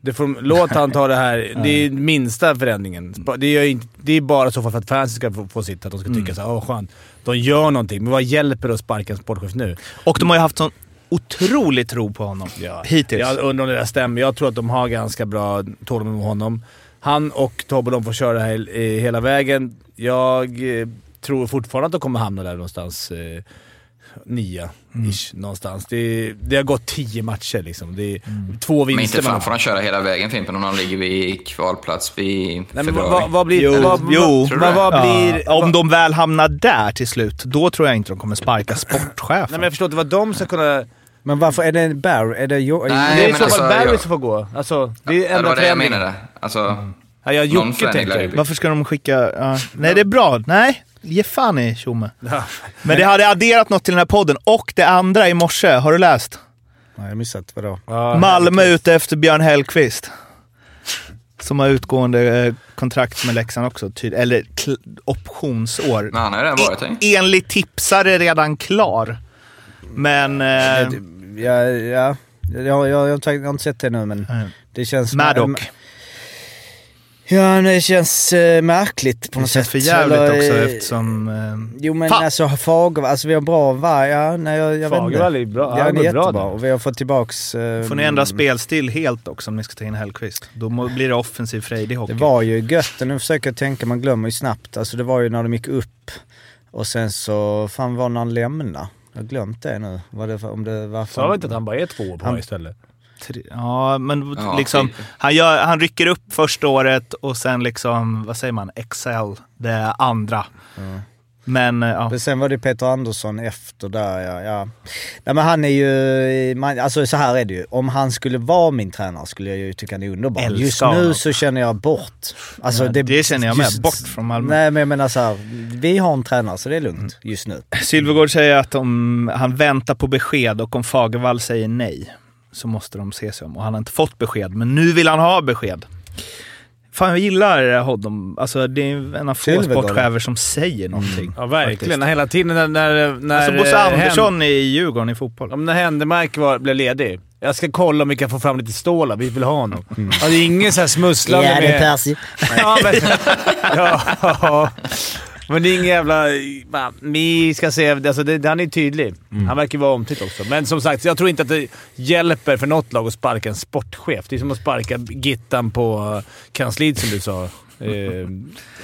Det får, låt han ta det här. Det är minsta förändringen. Spa- Det, inte, det är bara så för att fansen ska få, få sitt. Att de ska tycka såhär, åh skönt. De gör någonting. Men vad hjälper det att sparka en sportchef nu? Och de har ju haft sån otrolig tro på honom hittills. Jag undrar om det där stämmer. Jag tror att de har ganska bra tålamod med honom. Han och Tobbe de får köra he- eh, hela vägen. Jag eh, tror fortfarande att de kommer hamna där någonstans. Eh, nia, ish, någonstans. Det, det har gått tio matcher liksom. Det är två Men vinster inte man fan får han köra hela vägen Fimpen om de ligger vid kvalplats vid Nej, men februari. vad, vad blir... Jo, vad, jo. Vad, vad blir... Ja, om de väl hamnar där till slut, då tror jag inte de kommer sparka sportchefen. Nej men jag förstår inte vad de ska kunna... Men varför är det Barry? Är det jo- Nej, det är i men så fall alltså, Barry jag- som får gå. Alltså, det är Ja, det enda var det jag förändringen. menade. Alltså, Ja, jag Någon Jocke förändring lär det tänker. bli. Varför ska de skicka... Ja. Nej, det är bra. Nej, ge fan i Tjomme. Men det hade adderat något till den här podden. Och det andra i morse, har du läst? Nej, jag har missat. Vadå? Ja, Malmö ute efter Björn Hellkvist. Som har utgående eh, kontrakt med Leksand också. Ty- eller kl- optionsår. men han har ju redan varit. E- enligt tipsare redan klar. Men... Eh, Ja, ja. Jag, jag, jag, har inte- jag har inte sett det nu, men Nej. det känns... Maddock. Ja, det känns eh, märkligt på Det något känns sätt. för jävligt Eller, också eh, eftersom... Eh, Jo men Fan. alltså Fagervall, alltså vi har bra varg, ja, nej jag, jag vet Fagervall är bra. Ja, Han är bra jättebra där. och vi har fått tillbaks... Eh, får ni ändra spelstil helt också om ni ska ta in Hellkvist. Då må, blir det offensiv frejdig hockey. Det var ju gött, nu försöker jag tänka, man glömmer ju snabbt. Alltså det var ju när de gick upp och sen så, fan var när han lämnade. Jag har glömt det nu. Vad det, om det var Sa vi inte att han bara är två år på Han- istället? Tre- Ja, men Ja, liksom, typ. han, gör, han rycker upp första året och sen liksom, vad säger man, Excel det andra. Men eh, ja. Men sen var det Peter Andersson efter där, ja. ja. Nej men han är ju, man, alltså så här är det ju. Om han skulle vara min tränare skulle jag ju tycka han är underbar. Älskar Just honom. nu så känner jag bort. Alltså, Ja, det känner jag med. Bort från Malmö. Nej men jag menar så här, vi har en tränare så det är lugnt just nu. Sylvegård säger att om han väntar på besked och om Fagervall säger nej så måste de se sig om. Och han har inte fått besked, men nu vill han ha besked. Fan, jag gillar honom. Alltså, det är en av få sportchefer som säger någonting. Ja, verkligen. Hela tiden när... när, när Alltså Bosse eh, Andersson i Djurgården i fotboll. Om när Händemark var, blev ledig. Jag ska kolla om vi kan få fram lite stålar. Vi vill ha honom. Ja, det är ingen så här smusslande Ja, det är med... Percy. Ja, men, ja, men det är ingen jävla... Vi ska se. Alltså, det, han är tydlig. Han verkar vara omtyckt också. Men som sagt, jag tror inte att det hjälper för något lag att sparka en sportchef. Det är som att sparka Gittan på eh, kansliet som du sa. Eh,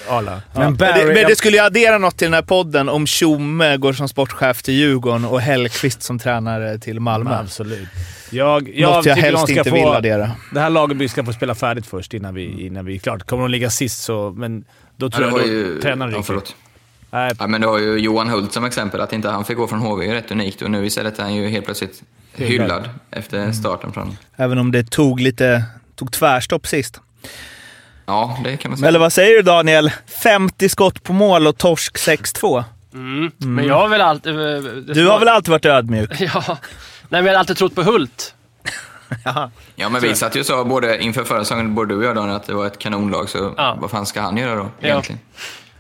Arla. Men Men Barry, det, men det skulle ju addera något till den här podden om Tjomme går som sportchef till Djurgården och Hellkvist som tränare till Malmö. Absolut. Jag, jag, något jag helst inte få, vill addera. Det här laget ska få spela färdigt först innan vi, innan vi... Klart, kommer de ligga sist så... Men då Ja, tror det jag ju... tränaren Ja, ryker. förlåt. Nej, Ja, men det har ju Johan Hult som exempel. Att inte han fick gå från HV är ju rätt unikt och nu istället är han ju helt plötsligt hyllad efter starten från... Även om det tog lite... Tog tvärstopp sist. Ja, det kan man säga. Eller vad säger du Daniel? 50 skott på mål och torsk 6-2. Mm. Men jag har väl alltid... Du har väl alltid varit ödmjuk? Ja. Nej, men jag har alltid trott på Hult. Ja, men vi satt ju sa både inför förra säsongen, både du och jag Daniel, att det var ett kanonlag. Så Ja. vad fan ska han göra då Ja. egentligen?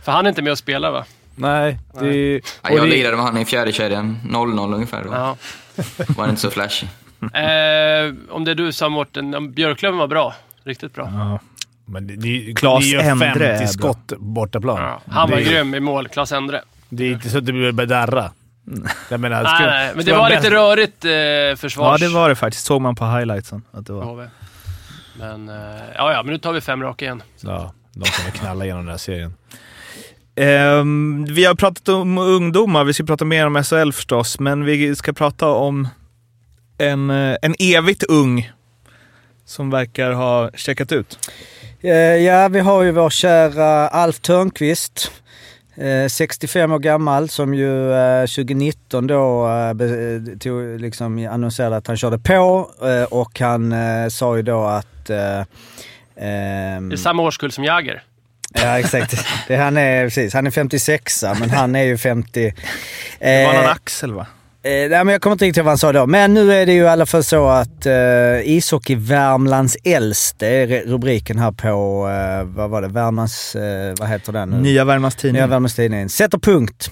För han är inte med och spelar va? Nej. Det, Ja, och jag det- lirade med han i fjärde kedjan 0-0 ungefär. Då Ja. var det inte så flashy. Eh, om det är du sa Mårten, Björklöven var bra. Riktigt bra. Ja. Men det, det, Claes det är ju Endre är 50 bra. skott bortaplan. Ja. Han var det, grym i mål, Klas Endre. Det är inte så att det börjar darra. Jag menar, Nej, ska- nej, men ska det var bäst- lite rörigt eh, Ja, försvars... det var det faktiskt. Såg man på highlightsen att det var. Men, eh, ja, ja, men nu tar vi fem raka igen. Ja, de kommer knalla igenom den här serien. Ehm, vi har pratat om ungdomar, vi ska prata mer om SHL förstås, men vi ska prata om en, eh, en evigt ung som verkar ha checkat ut. Eh, Ja, vi har ju vår kära Alf Törnqvist. Eh, 65 år gammal som ju eh, 2019 då eh, tog, liksom annonserade att han körde på eh, och han eh, sa ju då att... eh, ehm, Det är samma årskull som Jagger. Ja exakt. Det, han, är, precis, han är 56 men han är ju 50. Det var någon Eh, axel va? Eh, nej, men jag kommer inte riktigt ihåg vad han sa då. Men nu är det ju i alla fall så att eh, ishockey Värmlands äldste är rubriken här på, eh, vad var det, Värmlands, eh, vad heter den nu? Nya Värmlands Nya Tidning. Värmlands Tidning. Sätter punkt.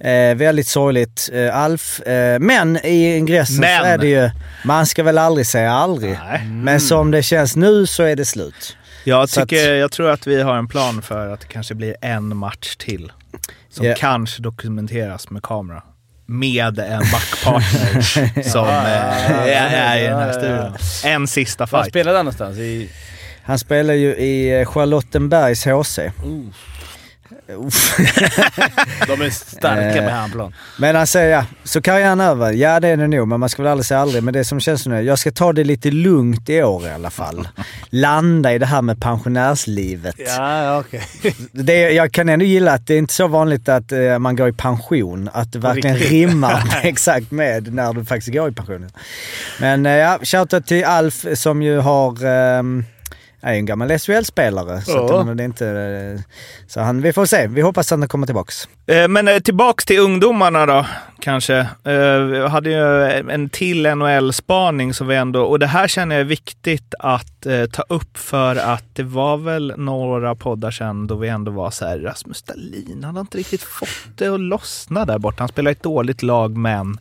Eh, väldigt sorgligt, eh, Alf. Eh, men i ingressen Men. så är det ju, man ska väl aldrig säga aldrig. Nej. Men som det känns nu så är det slut. Jag, tycker, att- jag tror att vi har en plan för att det kanske blir en match till. Som Ja. kanske dokumenteras med kamera. Med en backpartner som eh, är, är i den här studion. En sista Var fight. spelade han någonstans? I... Han spelar ju i eh, Charlottenbergs HC. Uff. De är starka Eh, på handplan. Men säger ja, så karriären över. Ja det är det nog, men man ska väl aldrig säga aldrig. Men det som känns nu, jag ska ta det lite lugnt i år i alla fall. Landa i det här med pensionärslivet. Ja, okej. Det, jag kan ändå gilla att det är inte så vanligt att eh, man går i pension. Att det verkligen riktigt. rimmar exakt med när du faktiskt går i pensionen. Men eh, ja, shoutout till Alf som ju har... ehm, är ju en gammal SHL-spelare. Så, Ja. att, men det är inte, eh, så han, vi får se. Vi hoppas att han kommer tillbaks. Eh, Men eh, tillbaks till ungdomarna då, kanske. Vi hade ju en till NHL-spaning som vi ändå... Och det här känner jag är viktigt att ta upp för att det var väl några poddar sedan då vi ändå var så här, Rasmus Dahlin, han har inte riktigt fått det att lossna där borta. Han spelar i ett dåligt lag, men...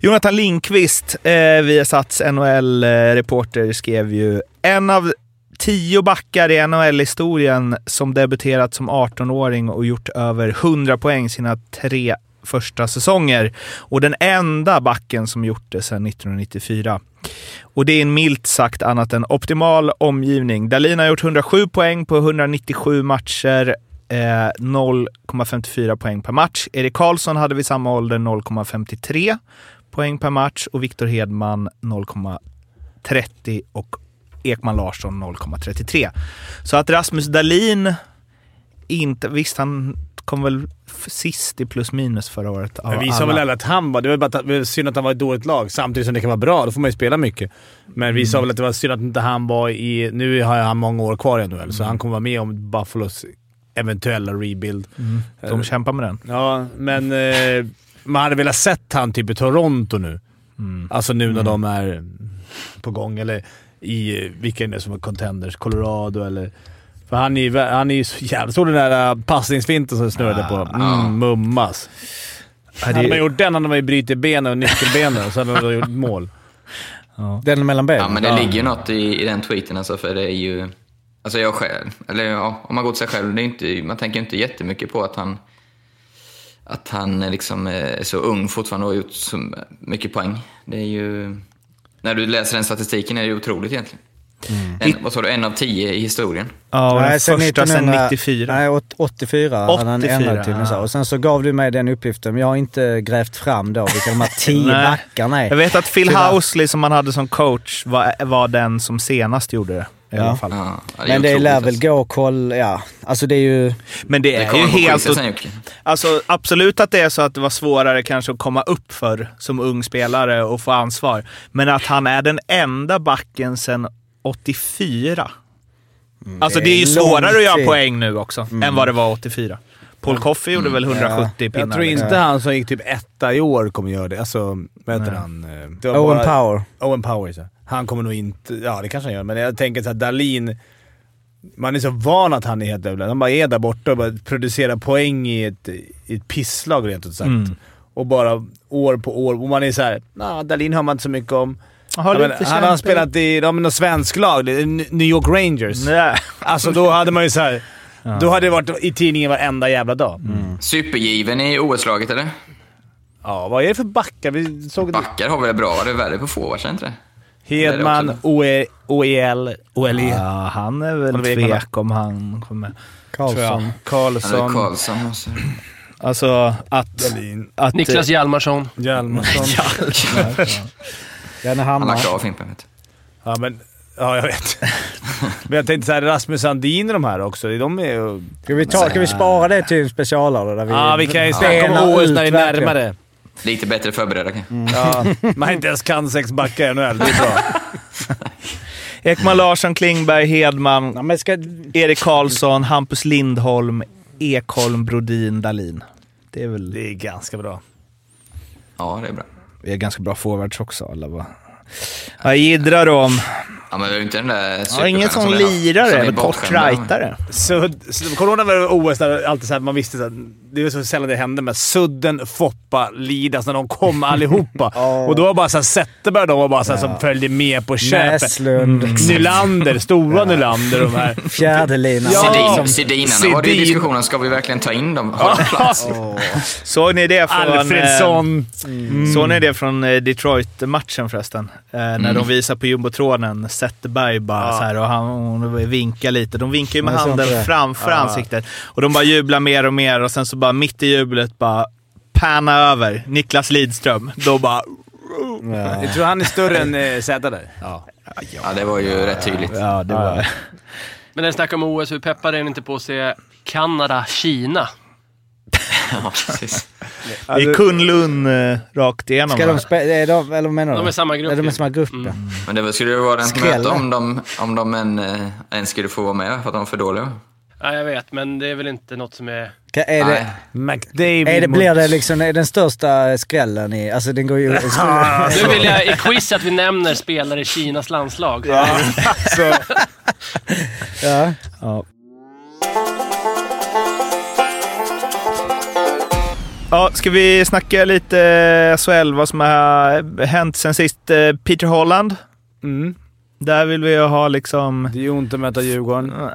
Jonathan Lindqvist, eh, Viasats NHL-reporter, skrev ju en av tio backar i NHL-historien som debuterat som 18-åring och gjort över 100 poäng sina tre första säsonger. Och den enda backen som gjort det sedan 1994. Och det är en milt sagt annat än optimal omgivning. Dahlin har gjort 107 poäng på 197 matcher. Eh, 0,54 poäng per match. Erik Karlsson hade vid samma ålder 0,53 poäng per match och Viktor Hedman 0,30 och Ekman Larsson 0,33. Så att Rasmus Dahlin inte... Visst, han kom väl sist i plus minus förra året. av vi sa väl alla att han var... Det var bara att, var synd att han var i ett dåligt lag, samtidigt som det kan vara bra. Då får man ju spela mycket. Men vi sa väl att det var synd att inte han var i... Nu har han många år kvar i NHL, så han kommer vara med om Buffalos eventuella rebuild. Mm, de kämpar med den. Ja, men eh, man hade velat sett han typ i Toronto nu. Mm. Alltså nu när de är på gång. Eller i, eh, vilka är det som är contenders? Colorado eller... För han är ju han är ju så jävla... Såg du den där uh, passningsfinten som snurrade på? Mm, mummas. Hade man gjort den hade man ju brutit benen och nyckelbenen och så hade man gjort mål. Den mellan benen. Ja, men det Ja. ligger ju något i, i den tweeten alltså, för det är ju... Alltså jag själv, eller ja, om man går till sig själv, det är inte, man tänker inte jättemycket på att han att han är liksom är så ung fortfarande och har gjort så mycket poäng. Det är ju... När du läser den statistiken är det otroligt egentligen. En, vad sa du, en av tio i historien? Ja, och den Nej, sen första 1900 94. Nej, åt- 84 hade han 84, ändrat till. ja. Och sen så gav du mig den uppgiften, men jag har inte grävt fram då vilka de här tio Nej. backarna är. Jag vet att Phil. Housley som man hade som coach var, var den som senast gjorde det. I Ja. alla fall. Ja, ja, Men det lär väl alltså. gå och kolla, ja. Alltså det är ju... Men det Det är ju helt... sen Jocke. Alltså absolut att det är så att det var svårare kanske att komma upp för som ung spelare och få ansvar. Men att han är den enda backen sedan 84. alltså det det är ju svårare att göra poäng nu också än vad det var 84. Paul Coffey gjorde väl 170 pinnar. Jag tror inte Ja. han som gick typ etta i år kommer göra det. Alltså, vad heter han? Eh, det Owen bara- Power. Owen Power, så. Han kommer nog inte... Ja, det kanske han gör, men jag tänker att Dalin man är så van att han är helt överlägsen. Han bara är där borta och bara producerar poäng i ett, i ett pisslag rent ut sagt. Mm. Och bara år på år. Och man är såhär, nah, Dahlin hör man inte så mycket om. Har Ja, men, han har spelat i ja, något svensk lag, New York Rangers. Nej. Alltså då hade man ju så här. Då hade det varit i tidningen varenda jävla dag. Supergiven i OS-laget, eller? Ja, vad är det för backar? Vi såg det. Backar har väl bra, det är värre på forwards, inte det? Hedman, OEL, OLE. Ja, han är väl tvek om han kommer. Karlsson. Han Karlsson, Karlsson och så. Alltså att... Att Niklas Hjalmarsson. Hjalmarsson. Janne Han Hammar. lagt av Fimpen, vet. Ja, men... Ja, jag vet. men jag tänkte såhär, Rasmus Sandin och de här också. De är ju... Ska vi, ta, ska vi spara det till en specialare? Ja, vi kan ju snacka om OS när det är verkligen. närmare. Lite bättre förberedda kanske. Ja, man inte ens kan sex backar i NHL. Det är bra. Ekman Larsson, Klingberg, Hedman, Ja, men ska, Erik Karlsson, Hampus Lindholm, Ekholm, Brodin, Dahlin. Det är väl... Det är ganska bra. Ja, det är bra. Vi är ganska bra forwards också alla va? Vad jiddrar de om? Ja, men det är ju inte den där Ja, ingen som sån lirare, är eller kort rightare. Kommer du ihåg när OS där alltid så här, man visste att det var så sällan det hände, men Sudden, Foppa, Lidas, när de kom allihopa. Och då var bara såhär Zetterberg de var bara så här, som följde med på köpet. Näslund. Nylander, stora Nylander de här. Fjärdelinan. Ja. Sedin, Sedinarna var det ju Sedin. diskussionen. Ska vi verkligen ta in dem? Har de plats? Såg ni det från... eh, Alfredsson. Såg ni det från eh, Detroit-matchen förresten? Eh, när de visar på jumbotronen, Zetterberg bara Ja. så här och han hon vinkar lite. De vinkar ju med handen framför Ja. ansiktet. Och de bara jublar mer och mer och sen så bara mitt i jublet bara panna över Niklas Lidström. Då bara... Ja. Jag tror han är större än eh, Zäta där. Ja. Ja, det var ju rätt tydligt. Ja, det var... Men när ni snackar om OS, hur peppad är ni inte på att se Kanada-Kina? Ja, precis. Det är Kunlun eh, rakt igenom. Ska de spela... Är de, eller vad menar du? De är samma grupp Ja, de är ju. samma grupp, ja. Men det skulle ju vara en Skräll. möte om de, om de än, eh, än skulle få vara med för att de är för dåliga. Ja, jag vet, men det är väl inte något som är... Ka- Är Nej. det, McDavid är det, blir det liksom är den största skrällen i... Alltså den går ju... Nu vill jag i quiz att vi nämner spelare i Kinas landslag. Så, ja. Ja. Ja, ska vi snacka lite SHL, vad som har hänt sen sist? Eh, Peter Holland, mm. där vill vi ju ha liksom... Det är ju ont att möta Djurgården.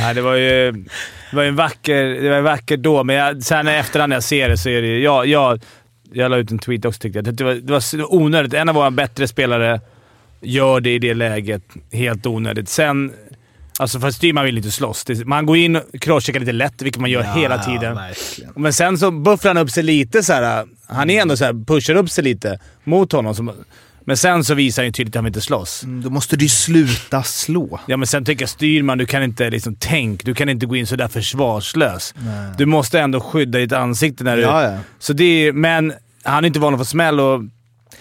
Nej, det var ju det var en vacker, det var en vacker då, men jag, sen i efterhand när jag ser det så är det. Jag, jag, jag la ut en tweet också tyckte jag. Det var, det var onödigt. En av våra bättre spelare gör det i det läget helt onödigt. Sen... Alltså för Styrman vill inte slåss. Man går in och crosscheckar lite lätt, vilket man gör hela tiden. verkligen. Men sen så buffrar han upp sig lite så här. Han är ändå så här, pushar upp sig lite mot honom. Som, men sen så visar han ju tydligt att han inte slåss. Mm, Då måste du ju sluta slå. Ja, men sen tycker jag Styrman, du kan inte liksom tänk. Du kan inte gå in sådär försvarslös. Du måste ändå skydda ditt ansikte när du... Ja, ja. Så det är, men han är inte van att få smäll och...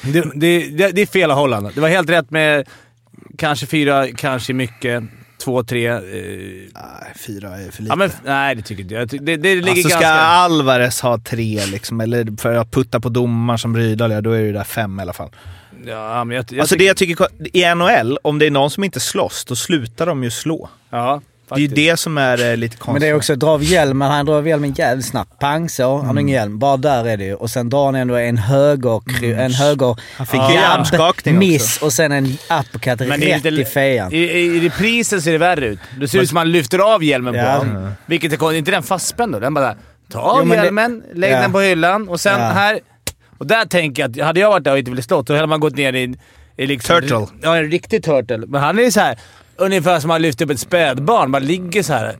Det, det, det, det är fel av Holland. Det var helt rätt med kanske fyra, kanske mycket. Två, tre. Eh, Nej, fyra är för lite. ja, men, nej, det tycker inte jag. Det, det ligger alltså ska ganska... Alvarez ha tre, liksom, eller för att putta på domar som Rydahl gör, då är det där fem i alla fall. Ja, men jag, jag alltså tycker- det jag tycker, i NHL, om det är någon som inte slåss, då slutar de ju slå. Ja, Det är ju faktiskt. det som är eh, lite konstigt. Men det är också dra av hjälmen. Han drar av hjälmen jävligt snabbt. Pang så. Han har ingen hjälm. Bara där är det ju. Och sen drar han ändå en höger... En höger... Han fick jabb, ju hjärnskakning också. Miss och sen en uppercut Men rätt lite- i fejan. I, I i reprisen ser det värre ut. Det ser ut som att man lyfter av hjälmen på Ja. honom. Vilket är konstigt. Inte den fastspänd då? Den bara ta av Jo, men det- hjälmen, lägg Ja. den på hyllan och sen Ja. här... Och där tänker jag att hade jag varit där och inte velat slå, då hade man gått ner i, i liksom... Turtle. Ja, en riktig turtle. Men han är ju så här ungefär som att man lyfter upp ett spädbarn. Man ligger så här.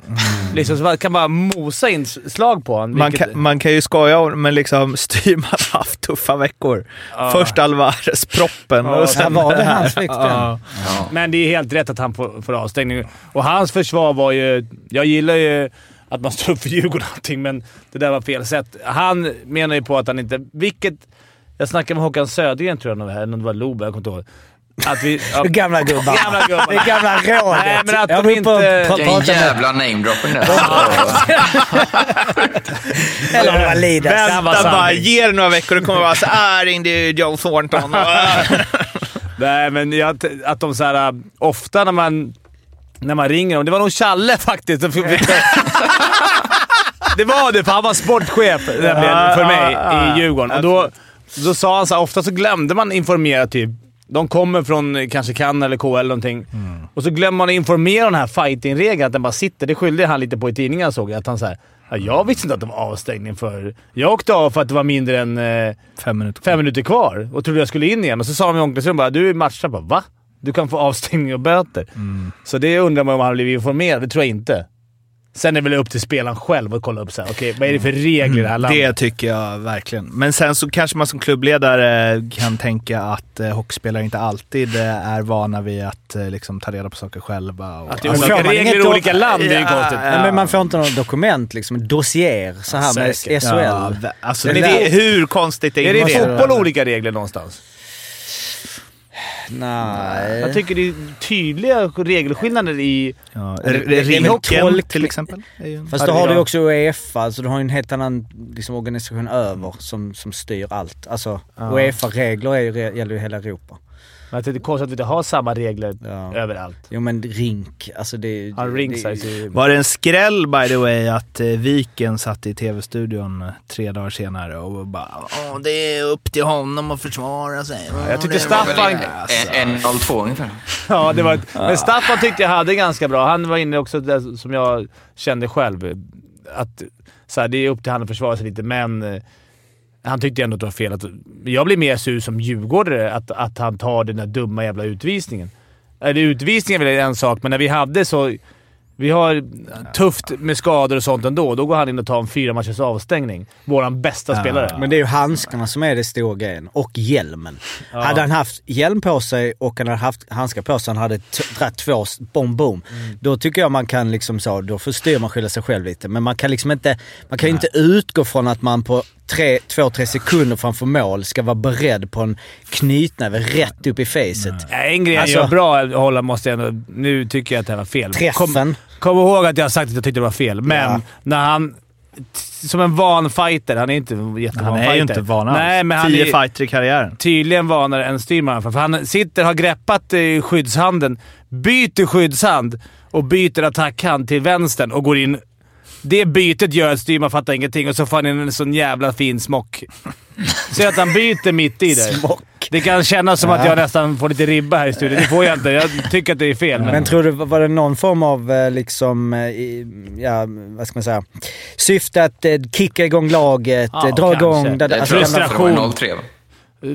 Liksom, så man kan bara mosa in slag på honom. Man vilket- kan, man kan ju skoja om men liksom Styrman har haft tuffa veckor. Ja. Först Alvarez-proppen Ja, och sen var det här. hans Ja. Men det är helt rätt att han får, får avstängning. Och hans försvar var ju... Jag gillar ju att man står upp för Djurgården och allting, men det där var fel sätt. Han menar ju på att han inte... Vilket... Jag snackade med Håkan Södergren tror jag, eller om det var Lobe, jag kommer inte ihåg. Att vi... Ja, Det gamla gubbar. gamla gubbar. Det gamla rådet. Nej, men att Jag de och inte- Vilken jävla namedropping där. Eller om det var Lidas. Vänta bara, ge det några veckor. Det kommer vara så här, ringde Joe Thornton. Nej, men jag, att de så här, äh, ofta när man, när man ringer dem... Det var nog Challe faktiskt. det var det, för han var sportchef för mig i Djurgården. Och då, då sa han så här, ofta så glömde man informera typ de kommer från eh, kanske Cannes eller KL eller någonting. Och så glömmer man att informera om den här fighting-regeln, att den bara sitter. Det skyllde han lite på i tidningen såg jag. Att han såhär, ja, jag visste inte att det var avstängning för... Jag åkte av för att det var mindre än eh, Fem minuter. fem minuter kvar och trodde jag skulle in igen. Och så sa de i omklädningsrummet bara du är matchad. Bara, Va? Du kan få avstängning och böter. Så det undrar man om han blivit informerad. Det tror jag inte. Sen är det väl upp till spelaren själv att kolla upp så här, okej vad är det för regler i det här landet? Det tycker jag verkligen. Men sen så kanske man som klubbledare kan tänka att eh, hockeyspelare inte alltid eh, är vana vid att eh, liksom, ta reda på saker själva. Och, Att det är Alltså, olika regler i olika land, det är ju Ja, konstigt. Nej, men man får inte något dokument, liksom. En dossier så här med Säkert. SHL. Ja, alltså, Det det, är hur konstigt Är det inte? i fotboll olika regler någonstans? Nej. Jag tycker det är tydliga regelskillnader i... Ja, tolk- till exempel. Fast Ja, då har du också Uefa, så du har ju en helt annan liksom, organisation över som, som styr allt. Alltså Uefa-regler är ju, re- gäller ju hela Europa. Men det är konstigt att vi inte har samma regler Ja. överallt. Jo men rink, alltså det. Ja, det- ring det- ju... Var det en skräll by the way att eh, Viken satt i tv-studion eh, tre dagar senare och bara Åh, det är upp till honom att försvara sig. Åh, Jag tyckte det Staffan- Alltså. En, en 02 ungefär. Ja, det var ett, Men Staffan tyckte jag hade ganska bra. Han var inne också där som jag kände själv. Att så här, det är upp till han att försvara sig lite, men eh, han tyckte ändå att det var fel. Att, jag blir mer sur som djurgårdare att, att han tar den där dumma jävla utvisningen. Eller utvisningen är väl en sak, men när vi hade så... Vi har tufft med skador och sånt ändå. Då går han in och tar en fyra matchers avstängning. Våran bästa spelare. Men det är ju handskarna som är det stora grejen. Och hjälmen. Hade han haft hjälm på sig och han hade haft handskar på sig, han hade dragit två s- bom boom. Då tycker jag man kan liksom så, då förstyr man skylla sig själv lite. Men man kan liksom inte, man kan ju inte utgå från att man på tre, två, tre sekunder framför mål ska vara beredd på en knytnäve rätt upp i facet. Ja, En grej Alltså- gör bra att hålla måste jag ändå... Nu tycker jag att det här var fel. Träffen. Kom, kom ihåg att jag har sagt att jag tyckte det var fel, men Ja. när han... Som en van fighter. Han är inte en jättevan Han är fighter. ju inte van alls. Nej, men han Tio är fighter i karriären. tydligen vanare än styrman. För han sitter, har greppat eh, skyddshanden, byter skyddshand och byter attackhand till vänstern och går in. Det bytet gör att styrman fattar ingenting och så får han en sån jävla fin smock. Så att han byter mitt i det. Smock. Det kan kännas som att jag nästan får lite ribba här i studion. Det får jag inte. Jag tycker att det är fel. Men, Men tror du, var det någon form av eh, liksom, eh, ja vad ska man säga, syfte att eh, kicka igång laget, Ja, dra kanske. igång... Jag alltså, det var 03 va?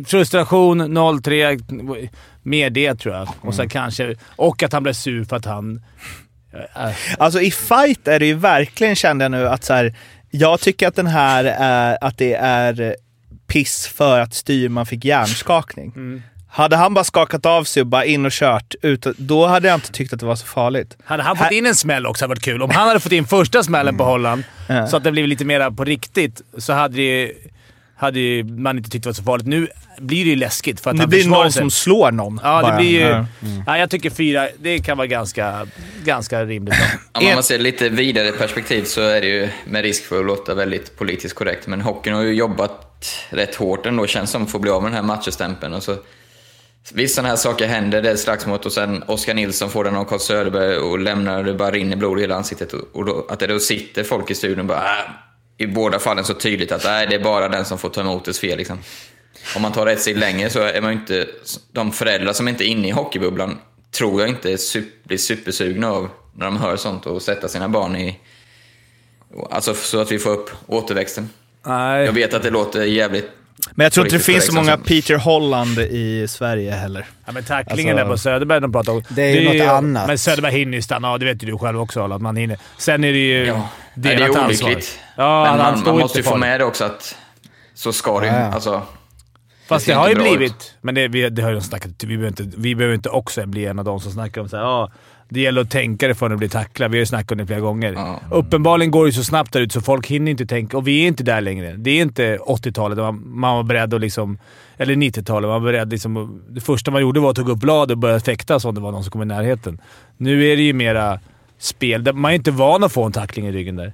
Frustration, 0-3. Mer det tror jag. Och sen kanske... Och att han blev sur för att han... äh, Alltså i fight är det ju verkligen, kände jag nu, att så här, jag tycker att den här är, att det är piss för att styrman fick hjärnskakning. Mm. Hade han bara skakat av sig och bara in och kört, ut, då hade jag inte tyckt att det var så farligt. Hade han fått in en smäll också hade det varit kul. Om han hade fått in första smällen på Holland, Ja. så att det blev lite mer på riktigt, så hade, det, hade ju man inte tyckt det var så farligt. Nu blir det ju läskigt för att Det han blir någon sig. som slår någon. Ja, det blir ju... Ja. Ja, jag tycker fyra, det kan vara ganska, ganska rimligt. Om man ser lite vidare perspektiv så är det ju, med risk för att låta väldigt politiskt korrekt, men hockeyn har ju jobbat rätt hårt ändå, känns som, för att bli av med den här matcherstämpeln. Och så, visst, sådana här saker händer, det är slagsmål och sen Oskar Nilsson får den av Carl Söderberg och lämnar, det bara rinner blod i hela ansiktet. Och, och då, att det då sitter folk i studion och bara, äh, i båda fallen så tydligt att nej, det är bara den som får ta emot dess fel. Liksom. Om man tar ett steg längre så är man ju inte, de föräldrar som inte är inne i hockeybubblan tror jag inte sup, blir supersugna av när de hör sånt och sätta sina barn i... Alltså så att vi får upp återväxten. Nej. Jag vet att det låter jävligt... Men jag tror inte det finns så många. Peter Holland i Sverige heller. Ja, men tacklingen Alltså- där på Söderberg de pratar om. Det är ju något annat. Men Söderberg hinner ju stanna. Ja, det vet ju du själv också, att man hinner. Sen är det ju Ja, det är olyckligt. Ja, Men man, man måste ju få med det också att så ska det ju. Ja. Alltså, Fast Det har ju blivit... Men det, vi, det har ju de snackat vi behöver, inte, vi behöver inte också bli en av de som snackar om så här, ja, det gäller att tänka det för att bli tacklad. Vi har ju snackat om det flera gånger. Ja. Uppenbarligen går det så snabbt där ute så folk hinner inte tänka. Och vi är inte där längre. Det är inte 80-talet där man, man var beredd att liksom... Eller 90-talet. Man var beredd liksom... Det första man gjorde var att ta upp blad och börja fäktas om det var någon som kom i närheten. Nu är det ju mera spel. Man är inte van att få en tackling i ryggen där.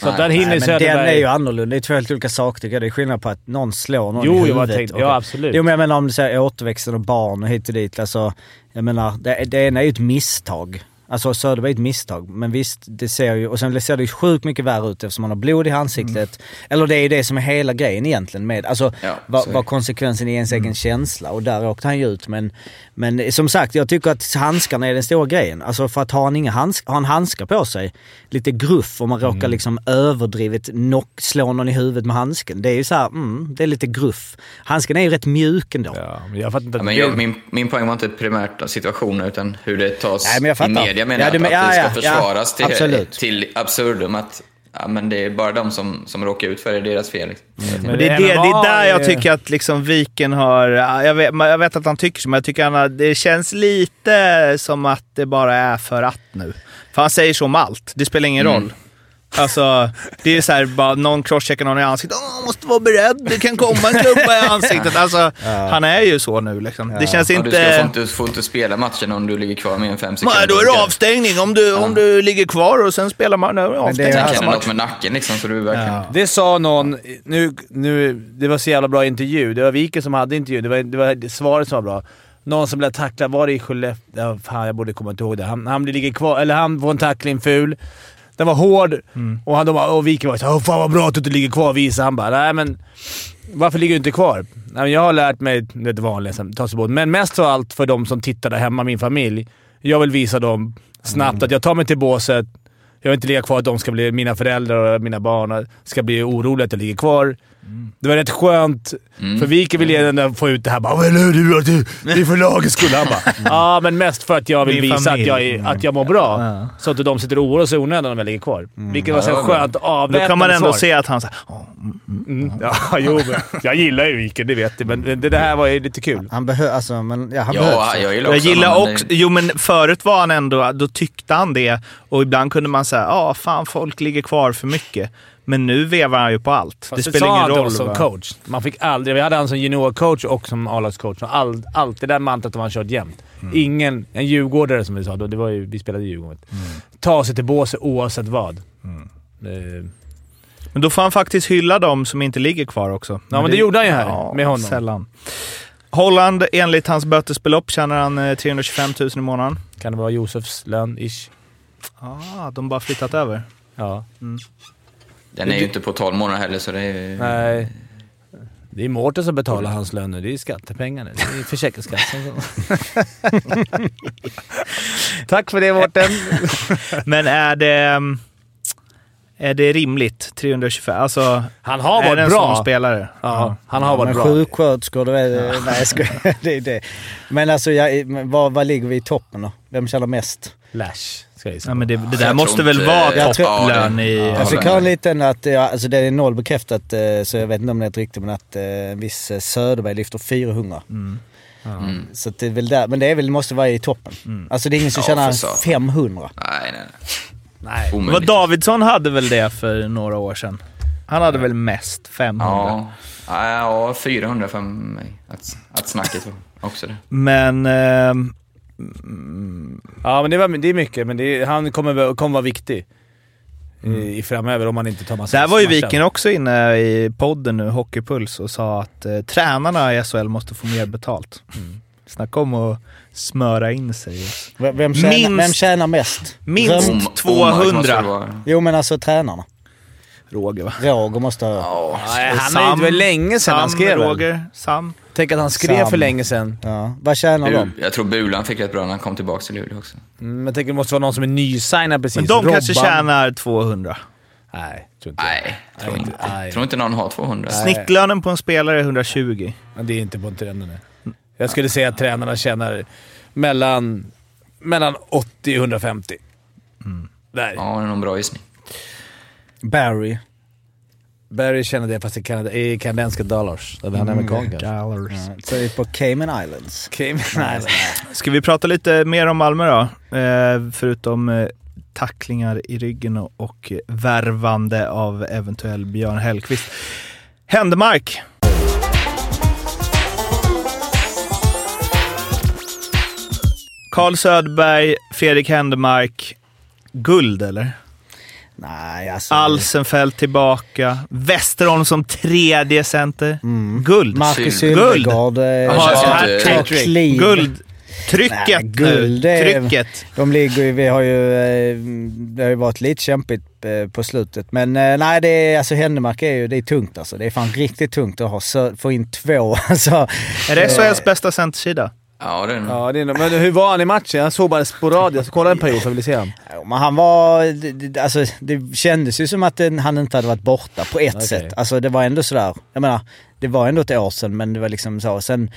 Så Nej, där hinner Nej, men Söderberg... den är ju annorlunda. Det är två helt olika saker tycker jag. Det är skillnad på att någon slår någon Jo, i jo, huvudet. jag tänkte, och- ja absolut. Jo men jag menar om du säger återväxten och barn och hit och dit. Alltså, jag menar, det, det ena är ju ett misstag. Alltså Söderberg är ett misstag. Men visst, det ser ju... Och sen ser det ju sjukt mycket värre ut eftersom man har blod i ansiktet. Eller det är ju det som är hela grejen egentligen med... Alltså Ja, vad, är vad konsekvensen i ens egen känsla. Och där åkte han ju ut. Men, men som sagt, jag tycker att handskarna är den stora grejen. Alltså för att ha han inga handsk, har han handskar på sig, lite gruff om man råkar liksom överdrivet knock, slå någon i huvudet med handsken. Det är ju så här, mm, det är lite gruff. Handsken är ju rätt mjuk ändå. Ja, men jag fattar inte Ja, men jag, min, min poäng var inte primärt situationen utan hur det tas Nej, men jag i fattar. Media. menar Ja, jag, du men- att det ska ja, ja, ja, försvaras till, absolut. till absurdum. Att ja, men det är bara de som, som råkar ut för det, det är deras fel. Liksom. Men Och det, är det, det är där jag tycker att liksom Viken har... ja, Jag vet, jag vet att han tycker så, men jag tycker han har, det känns lite som att det bara är för att nu. För han säger så om allt. Det spelar ingen Mm. roll. Alltså, det är så här, bara någon crosscheckar någon i ansiktet. Åh, måste vara beredd, det kan komma en klubba i ansiktet. Alltså, han är ju så nu liksom. Det känns Ja, du ska, får, inte... inte, får inte spela matchen om du ligger kvar med en fem sekunder. Nej, då är det avstängning om du, om du ligger kvar och sen spelar man... Då är det det är avstängning. Sen kan det match. något med nacken liksom, så du verkligen... Det sa någon, nu, nu, det var så jävla bra intervju. Det var Viken som hade intervju. Det var, det var svaret som var bra. Någon som blev tacklad, var det i Skellefteå? Ja, fan, jag borde komma ihåg det. Han, han blir ligger kvar, eller han får en tackling ful. Den var hård och, han, de och Viken var såhär “Fan vad bra att du inte ligger kvar” visa. Han bara “Nej men varför ligger du inte kvar?” Nej, Jag har lärt mig det vanliga, ta sig bort. men mest av allt för de som tittar där hemma, min familj. Jag vill visa dem snabbt att jag tar mig till båset. Jag vill inte ligga kvar att de ska bli, mina föräldrar och mina barn ska bli oroliga att jag ligger kvar. Det var rätt skönt, för Viken vill gärna få ut det här bara “Vad är du? Att du- Det är för lagets skull.” Han bara “Ja, men mest för att jag vill Min visa att jag, att jag mår bra.” Ja. Så att de sitter och oroar sig i onödan om jag ligger kvar. Vilket var så Ja, det var skönt Då avväpnande kan man ändå svar. se att han säger Mm, ja, jo, jag gillar ju Viken, det vet du. Men det, det här var ju lite kul. Han behöver, alltså, men ja, han Ja, behövs. jag gillar Jag också gillar honom, men också, det- jo men förut var han ändå, då tyckte han det och ibland kunde man säga ja fan folk ligger kvar för mycket. Men nu vevar han ju på allt. Fast det spelar ingen roll. som va? coach. Man fick aldrig... Vi hade han som juniorcoach och som A-lagscoach. All, allt det där mantrat har han kört jämt. Mm. Ingen... En djurgårdare som vi sa då, det var ju, vi spelade i Djurgården. Mm. Ta sig till båset oavsett vad. Eh, Men då får han faktiskt hylla dem som inte ligger kvar också. Ja, men det gjorde han ju här med honom. Sällan. Holland, enligt hans bötesbelopp, tjänar han eh, 325 000 i månaden. kan det vara Josefs lön, ish? Ah, de bara flyttat över. Ja. Den är ju inte på 12 månader heller, så det är... Nej. Det är Mårten som betalar hans lön nu. Det är skattepengar nu. Det är Försäkringskassan. Tack för det Mårten. Men är det, mm, är det rimligt? 325? Alltså, Han har varit en bra. sån spelare? Ja, han har varit bra. sjuksköterskor, du vet. Nej, jag det är det. Men alltså, jag, men vad, vad ligger vi i toppen då? Vem tjänar mest? Lash, Ja, men det, det Jag där tror måste väl vara Jag tror- topplön Ja, i... Jag fick höra en liten att, ja, alltså det är noll bekräftat eh, så jag vet inte om det är ett rykte men att eh, en viss eh, Söderberg lyfter 400. Mm. Så att det är väl där, men det är väl, måste vara i toppen. Alltså det är ingen som Ja, tjänar för satan. 500. Nej, nej, nej. Nej. Vad. Davidsson hade väl det för några år sedan? Han hade väl mest 500? Ja, ja, ja, 400 för mig. Att, att snacket var också det. Men... ehm, Ja, men det, var, det är mycket, men det är, han kommer, vara- kommer vara viktig i, i framöver om man inte tar massa Där var ju. Viken också inne i podden nu, Hockeypuls, och sa att eh, tränarna i SHL måste få mer betalt. Mm. Snacka om att smöra in sig. Vem, vem, tjänar, Minst- vem tjänar mest? minst- Röm- Om- 200. Omark måste det vara. Jo men alltså tränarna. Roger va? Roger måste ha... Ja, han är, det var länge sedan han Sam, skrev väl? Roger, Sam. Tänk att han skrev Sam. för länge sedan. Ja. Vad tjänar de? Jag tror Bulan fick rätt bra när han kom tillbaka till Luleå också. Mm, jag tänker det måste vara någon som är nysignad precis. Men de kanske Robban. tjänar 200. Nej, tror inte jag. Nej, tror Nej, inte. nej. Tror inte någon har 200. Nej. Snittlönen på en spelare är 120. Men Det är inte på trenden. Jag skulle säga att tränarna tjänar mellan, mellan 80 och 150. Där. Ja, det är någon bra gissning. Barry. Barry tjänar det fast i, Kanada, i kanadensiska dollars. Han är amerikan kanske. Så på Cayman Islands. Cayman Islands. Ska vi prata lite mer om Malmö då? Eh, förutom eh, tacklingar i ryggen och, och värvande av eventuell Björn Hellkvist. Händemark. Carl Söderberg, Fredrik Händemark. Guld eller? Nej, alltså... Alsenfelt tillbaka. Westerholm som tredje center. Guld. Marcus Guld. Sylvegård. eh. Guld. Trycket Nej, guld, nu. är- Trycket. De ligger ju, vi har ju, eh, det har ju varit lite kämpigt eh, på slutet. Men eh, nej, det är, alltså Händemark är ju, det är tungt alltså. Det är fan riktigt tungt att ha, så, få in två. Alltså, Är det SHLs bästa centersida? Ja, det är nog. Ja, det är, nog- men hur var han i matchen? Jag såg bara sporadiskt. Jag kollade en period för att ville se honom. Ja, Men han var, det- det- alltså det kändes ju som att han inte hade varit borta på ett Okej. sätt. Alltså det var ändå sådär, jag menar, det var ändå ett år sedan men det var liksom så. Sen,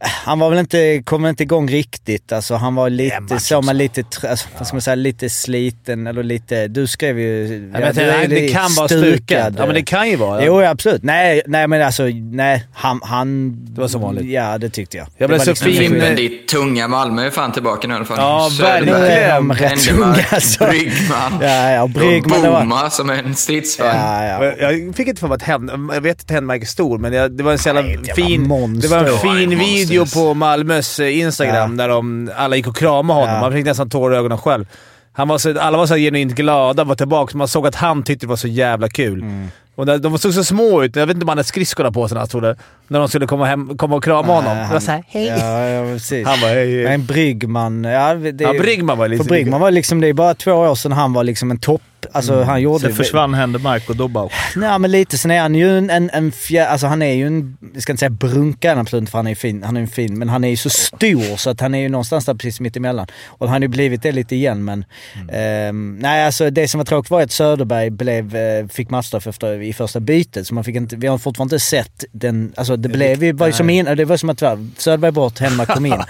eh, han var väl inte, kom väl inte igång riktigt. Alltså han var lite, så man lite, alltså, vad ska man säga, lite sliten eller lite, du skrev ju... Ja, men du det, kan vara stukad. Ja, men det kan ju vara. Jo, ja, absolut. Nej, nej men alltså, nej, han... han Det var som vanligt. Ja, det tyckte jag. Jag blev var så liksom- fin- Men ditt tunga Malmö är fan tillbaka nu i alla fall. Ja, verkligen. rätt tunga alltså. Bryggman. Ja, ja, Och Bryggman. var- Boma som en stridsvagn. Ja, ja. Och Jag jag fick inte för mig att Hen- jag vet att Henmark är stor, men det var en så jävla Nej, var fin, monster. det var en Ja, fin ett video på Malmös eh, Instagram där de, alla gick och kramade honom. Ja. Man fick nästan tårar i ögonen själv. Han var så, alla var så genuint glada vara tillbaka. Man såg att han tyckte det var så jävla kul. Mm. Och när, de såg så små ut. Jag vet inte om han hade skridskorna på sig när han stod där. När de skulle komma, hem, komma och krama honom. Nej, Det var såhär, hej. Ja, ja precis. Han hej. hej. Men Bryggman, ja, det, Ja, Bryggman var lite... För Bryggman var liksom, det är bara två år sedan han var liksom en topp. Alltså han gjorde... Sen försvann Händemark och då bara... Nej men lite, sen är han ju en, en, en fjär, alltså han är ju en, jag ska inte säga brunkare absolut inte för han är ju fin, han är ju fin, men han är ju så stor så att han är ju någonstans där precis mitt emellan. Och han har ju blivit det lite igen men, ehm, nej alltså det som var tråkigt var att Söderberg blev, eh, fick matchstraff efter, i första bytet så man fick inte, vi har fortfarande inte sett den, alltså det blev ju, var ju som in, det var som att Söderberg bort, Hellmark kom in.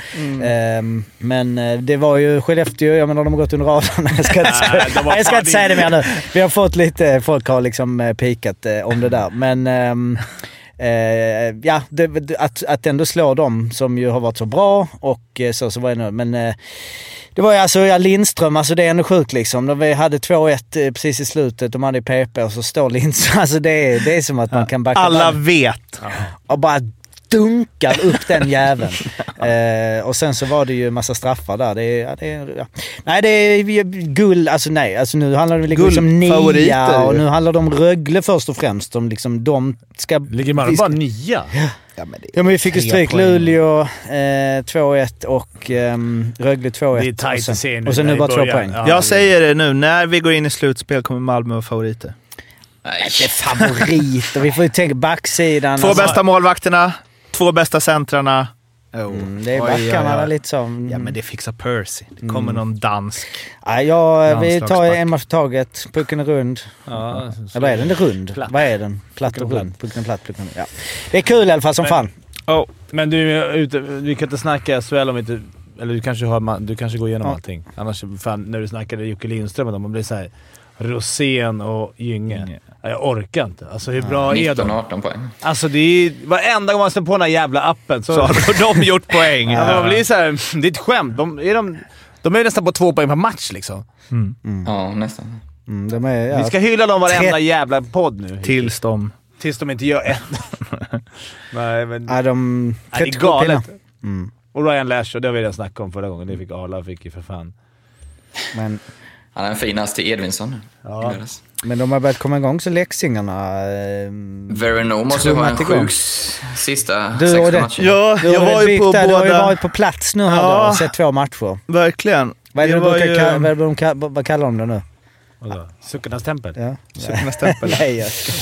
Ehm, men eh, det var ju Skellefteå, jag menar de har gått under radarn. jag ska inte, jag ska inte säga det mer nu. Vi har fått lite, folk har liksom eh, pikat eh, om det där. Men eh, ja, det, att, att ändå slå dem som ju har varit så bra och så, så var det nu. Men eh, det var ju alltså, ja, Lindström, alltså det är ändå sjukt liksom. Vi hade 2-1 eh, precis i slutet, de hade PP och så står Lindström. Alltså det är, det är som att man kan backa Alla vet. och bara dunkar upp den jäveln. eh, och sen så var det ju massa straffar där. Det är, ja, det ja. Nej, det är guld. Alltså nej, alltså nu handlar det väl liksom Guldfavoriter nia och nu handlar det om Rögle först och främst. De, liksom, de ska... Ligger Malmö bara nia? Ja men vi fick ju stryk poäng. Luleå eh, 2-1 och ehm, Rögle 2-1. Det är tajt att se nu och sen nu bara två poäng. Ja, Jag säger det nu, när vi går in i slutspel kommer Malmö vara favoriter. Inte favoriter. Vi får ju tänka backsidan. Två alltså. bästa målvakterna, två bästa centrarna. Mm, det är Oj, oj, backarna oj. lite så. Mm. Ja men det fixar Percy. Det kommer någon dansk. Nej, ja, vi tar en match taget. Pucken är rund. Ja, så- Eller är den rund? Platt. Vad är den? Platt Pucken och rund. Pucken är platt. Pucken är, ja. Det är kul i alla fall som Men- fan. Oh. Men du, vi kan inte snacka SHL om vi inte... Eller du kanske, har, du kanske går igenom Ja. allting. Annars, fan, när du snackade Jocke Lindström och dem, man blir såhär... Rosén och Gynge. Gynge. Ja, Jag orkar inte. Alltså hur bra är de? 19-18 poäng. Alltså det är... Varenda gång man slår på den här jävla appen så... Så har de gjort poäng. ja, man blir så här, det är ett skämt. De är, de, de är nästan på två poäng per match liksom. Ja, nästan. Mm, de är, ja. Vi ska hylla dem varenda jävla podd nu. Tills de... Tills de inte gör ett. Nej, men... Ja, de... Nej, det är 37 galet. Mm. Och Ryan Lash, och det har vi redan snackat om förra gången. Det fick Arla fick ju för fan. Men, Han är den finaste Edvinsson nu. Ja. men de har börjat komma igång så leksingarna... Eh, Verino måste ju ha en sjuk sista Du och 16 det- matcher. Ja, du, jag har var ju på där, du har ju båda. varit på plats nu här Ja. då och sett två matcher. Verkligen. Vad, är det brukar ju- kalla, vad, är det de kall- vad kallar de det nu? Vadå? Suckarnas tempel? Ja. Suckarnas tempel. Nej, jag ska,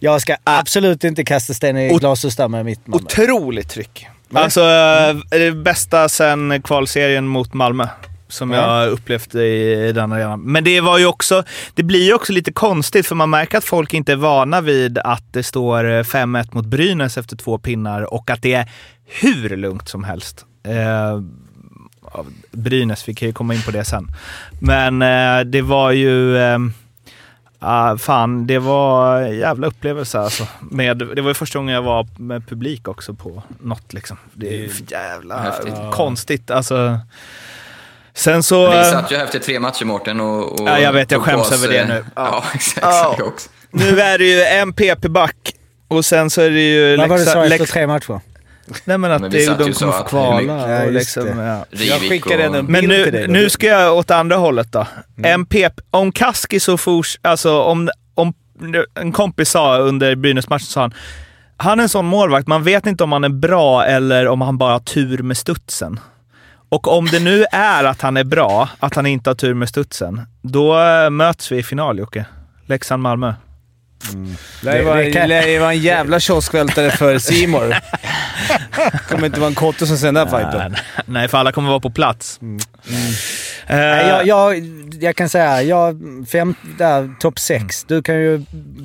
jag ska absolut inte kasta sten i glashus där med mitt Malmö. Otroligt tryck. Va? Alltså, eh, det bästa sen kvalserien mot Malmö. Som Ja. jag har upplevt i, den arenan. Men det var ju också, det blir ju också lite konstigt för man märker att folk inte är vana vid att det står eh, 5-1 mot Brynäs efter två pinnar och att det är hur lugnt som helst. Eh, Brynäs, vi kan ju komma in på det sen. Men eh, det var ju... Eh, ah, fan, det var en jävla upplevelse alltså. Med, det var ju första gången jag var med publik också på något liksom. Det är för jävla Häftigt. konstigt. Alltså, sen så... Vi eh, satt ju här efter tre matcher Mårten och, och Ja, jag vet, jag skäms oss, över det nu. Ja. Ja, exakt. Ja. Också. Nu är det ju en PP-back och sen så är det ju Vad var det du sa efter tre matcher? Nej men att Men vi det, de kommer få kvala. Ja, och liksom, ja. Jag skickade och- en Men bild till nu, dig. nu ska jag åt andra hållet då. Mm. En PP, om Kaski så fors, alltså om, om en kompis sa under Brynäs-matchen, sa han, han är en sån målvakt, man vet inte om han är bra eller om han bara har tur med studsen. Och om det nu är att han är bra, att han inte har tur med studsen, då eh, möts vi i final Jocke. Leksand-Malmö. Det, här Det- var, det kan- det var en jävla kioskvältare för Simor. kommer inte vara en kotte som sänder den här fighten. Nej, för alla kommer vara på plats. Eh, Nej, jag, jag, jag kan säga, jag, fem, där, topp sex. Du kan ju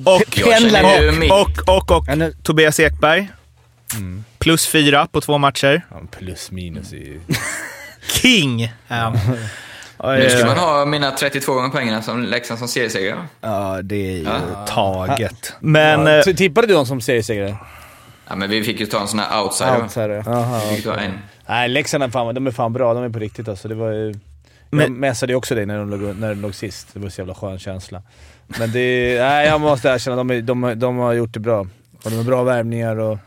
och, ju mig- och, och, och, Ja, nu- Tobias Ekberg. Plus fyra på två matcher. Ja, plus minus i... King! Ja. Nu ska Eh, man ha mina 32 gånger poängen som Leksand som seriesegrare. Ja, det är ju Ja. taget. Men... Ja, eh, så tippade du dem som seriesegrare? Ja, men vi fick ju ta en sån här outsider. outsider. Vi fick ta en. Nej, Leksand är fan, de är fan bra. De är på riktigt alltså. Det var ju... Men- Jag messade ju också dig när de, låg, när de låg sist. Det var så jävla skön känsla. Men det... Nej, jag måste erkänna. De, är, de, de har gjort det bra. Och de har bra värvningar och...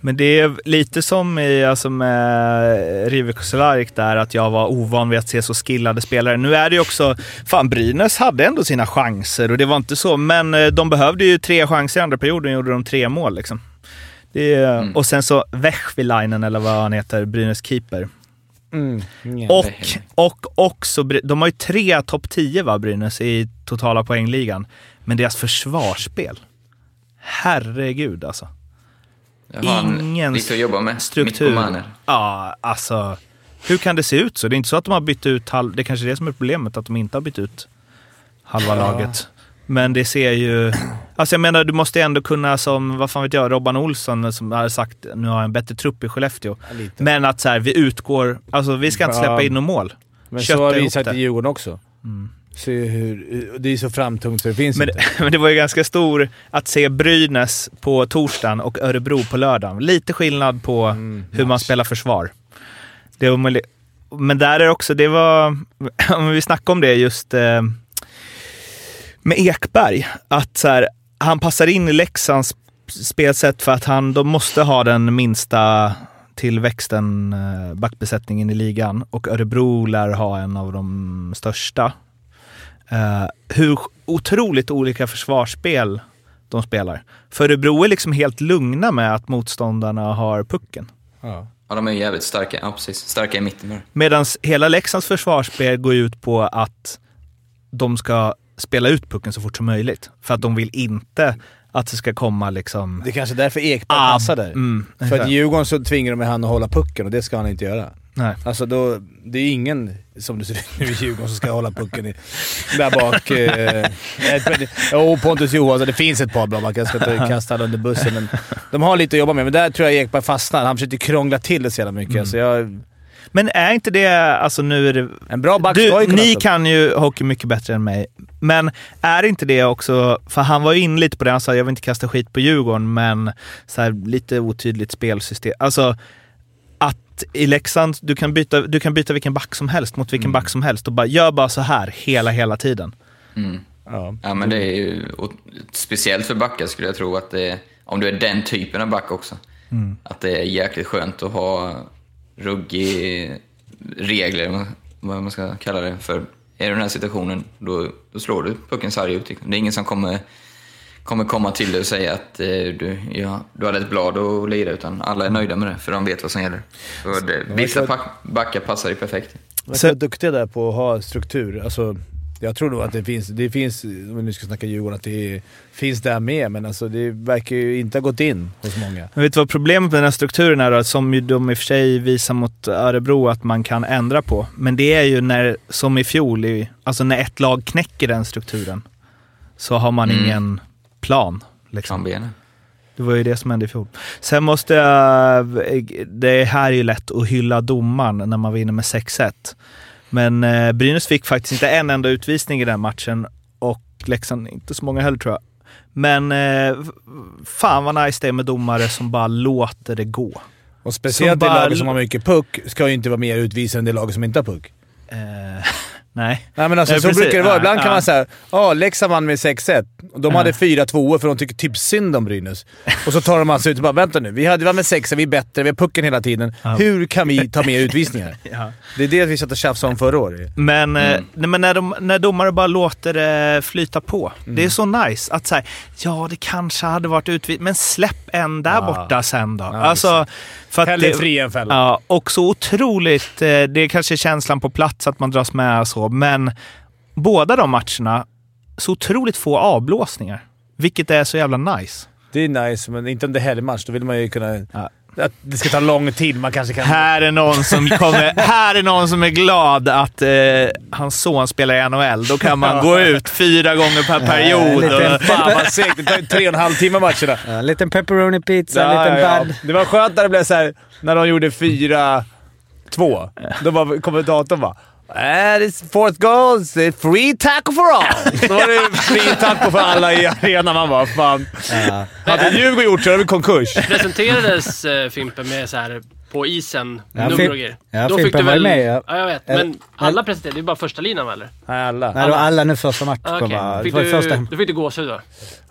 Men det är lite som i, alltså med Rivik och Cehlárik där, att jag var ovan vid att se så skillade spelare. Nu är det ju också... Fan, Brynäs hade ändå sina chanser och det var inte så, men eh, de behövde ju tre chanser i andra perioden och gjorde de tre mål liksom. Är, Mm. Och sen så Vechvilainen, eller vad han heter, Brynäs keeper. Mm. Och, och också, de har ju tre topp 10 va, Brynäs i totala poängligan. Men deras försvarsspel, herregud alltså. Ingen lite att jobba med. struktur. Ja, alltså. Hur kan det se ut så? Det är inte så att de har bytt ut halv... Det är kanske är det som är problemet, att de inte har bytt ut halva laget. Men det ser ju... Alltså jag menar, du måste ändå kunna som, vad fan vet jag, Robban Olsson som har sagt nu har jag en bättre trupp i Skellefteå. lite. Men att så här, vi utgår... Alltså vi ska inte Ja. släppa in något mål. Men Kötta så har vi sagt det. i Djurgården också. Se hur, det är så framtungt så det finns Men, inte. men det var ju ganska stor att se Brynäs på torsdagen och Örebro på lördagen. Lite skillnad på Mm. hur man spelar försvar. Det var, men där är också, det var, om vi snackar om det just eh, med Ekberg, att så här, han passar in i Leksands spelsätt för att han, de måste ha den minsta tillväxten, eh, backbesättningen i ligan och Örebro lär ha en av de största. Eh, hur otroligt olika försvarsspel de spelar. För Örebro är liksom helt lugna med att motståndarna har pucken. Ja. Ja, de är ju jävligt starka. Ja, precis. Starka i mitten. Medan hela Leksands försvarsspel går ut på att de ska spela ut pucken så fort som möjligt. För att de vill inte att det ska komma liksom... Det är kanske därför Ekberg Ah, passar där. mm, För att i Djurgården så tvingar de han att hålla pucken och det ska han inte göra. Nej. Alltså då, det är ingen som det ser ut nu i Djurgården som ska hålla pucken i, där bak. Eh, Jo, Pontus Johansson. Det finns ett par bra backar. Jag ska inte kasta alla under bussen. Men de har lite att jobba med, men där tror jag Ekberg fastnar. Han försöker krångla till det så jävla mycket. Så jag, Men är inte det, alltså nu är det... en bra back Du, ni kan ju hockey mycket bättre än mig. Men är inte det också, för han var ju in lite på det, han sa jag vill inte kasta skit på Djurgården, men så här, lite otydligt spelsystem. Alltså att i Leksand, du kan, byta, du kan byta vilken back som helst mot vilken back som helst och bara gör bara så här hela, hela tiden. Mm. Ja. Ja, men det är ju speciellt för backar skulle jag tro att det om du är den typen av back också. Att det är jäkligt skönt att ha ruggig regler, vad- man ska kalla det. För är du i den här situationen, då, då slår du pucken sarg ut. Det är ingen som kommer, kommer komma till dig och säga att eh, du, ja, du hade ett blad att lira, utan alla är nöjda med det, för de vet vad som gäller. Så det, vissa back- backar passar ju perfekt. Verkar duktiga där på att ha struktur. Alltså, jag tror nog att det finns, det finns, om vi nu ska snacka Djurgården, att det finns där med, men alltså, det verkar ju inte ha gått in hos många. Men vet du vad problemet med den här strukturen är då? Som ju de i och för sig visar mot Örebro att man kan ändra på. Men det är ju när, som i fjol, alltså när ett lag knäcker den strukturen, så har man Mm. ingen plan. Liksom. Benen. Det var ju det som hände i fjol. Sen måste jag... Det här är ju lätt att hylla domaren när man vinner med 6-1. Men eh, Brynäs fick faktiskt inte en enda utvisning i den matchen och Leksand inte så många heller tror jag. Men eh, fan vad nice det är med domare som bara låter det gå. Och speciellt Som det bara- laget som har mycket puck ska ju inte vara mer utvisande än det laget som inte har puck. Eh, Nej. Nej, men alltså, Nej, så precis. brukar det vara. Ja, Ibland kan ja. man säga ja Leksand vann med 6-1. Och De Ja. hade fyra tvåor för de tycker typ synd om Brynäs. Och så tar de alltså ut och bara “Vänta nu, vi hade var med sexa, vi är bättre, vi har pucken hela tiden. Hur kan vi ta med utvisningar?” Ja. Det är det vi satt och tjafsade om förra året. Men, eh, Mm. men när, de, när domare bara låter det flyta på. Mm. Det är så nice att säga, ja det kanske hade varit utvisning, men släpp en där Ja. borta sen då. Ja, alltså, för att Hellre fri än fälla. Ja, och så otroligt, eh, det är kanske känslan på plats att man dras med så, men båda de matcherna, så otroligt få avblåsningar. Vilket är så jävla nice. Det är nice, men inte om det är helgmatch. Då vill man ju kunna... Ja. Att det ska ta lång tid. Man kanske kan... Här är någon som, kommer, här är, någon som är glad att eh, hans son spelar i NHL. Då kan man gå ut fyra gånger per period. lite- Och, Fan vad segt. Det tar tre och en halv timme matcherna. Ja, en liten pepperoni pizza, en Ja, liten ja, bad. Det var skönt när det blev så här, när de gjorde 4-2. Då var kommentatorn bara "Eh, this fourth goal, it's free taco for all. Då var det free taco för alla i arenan. Man bara fan. Ja. Hade Djurgården gjort så hade vi konkurs. Presenterades eh, Fimpen med så här på isen, Ja, nummer Fim- och grejer. ja, Då Fimpen fick du väl... med, ja. ja. jag vet. Men alla presenterade, det är bara första linan va, eller? Nej, alla. Nej, det var alla nu första matchen. Ah, bara. Det Fick du, första. Då fick du gåshud då?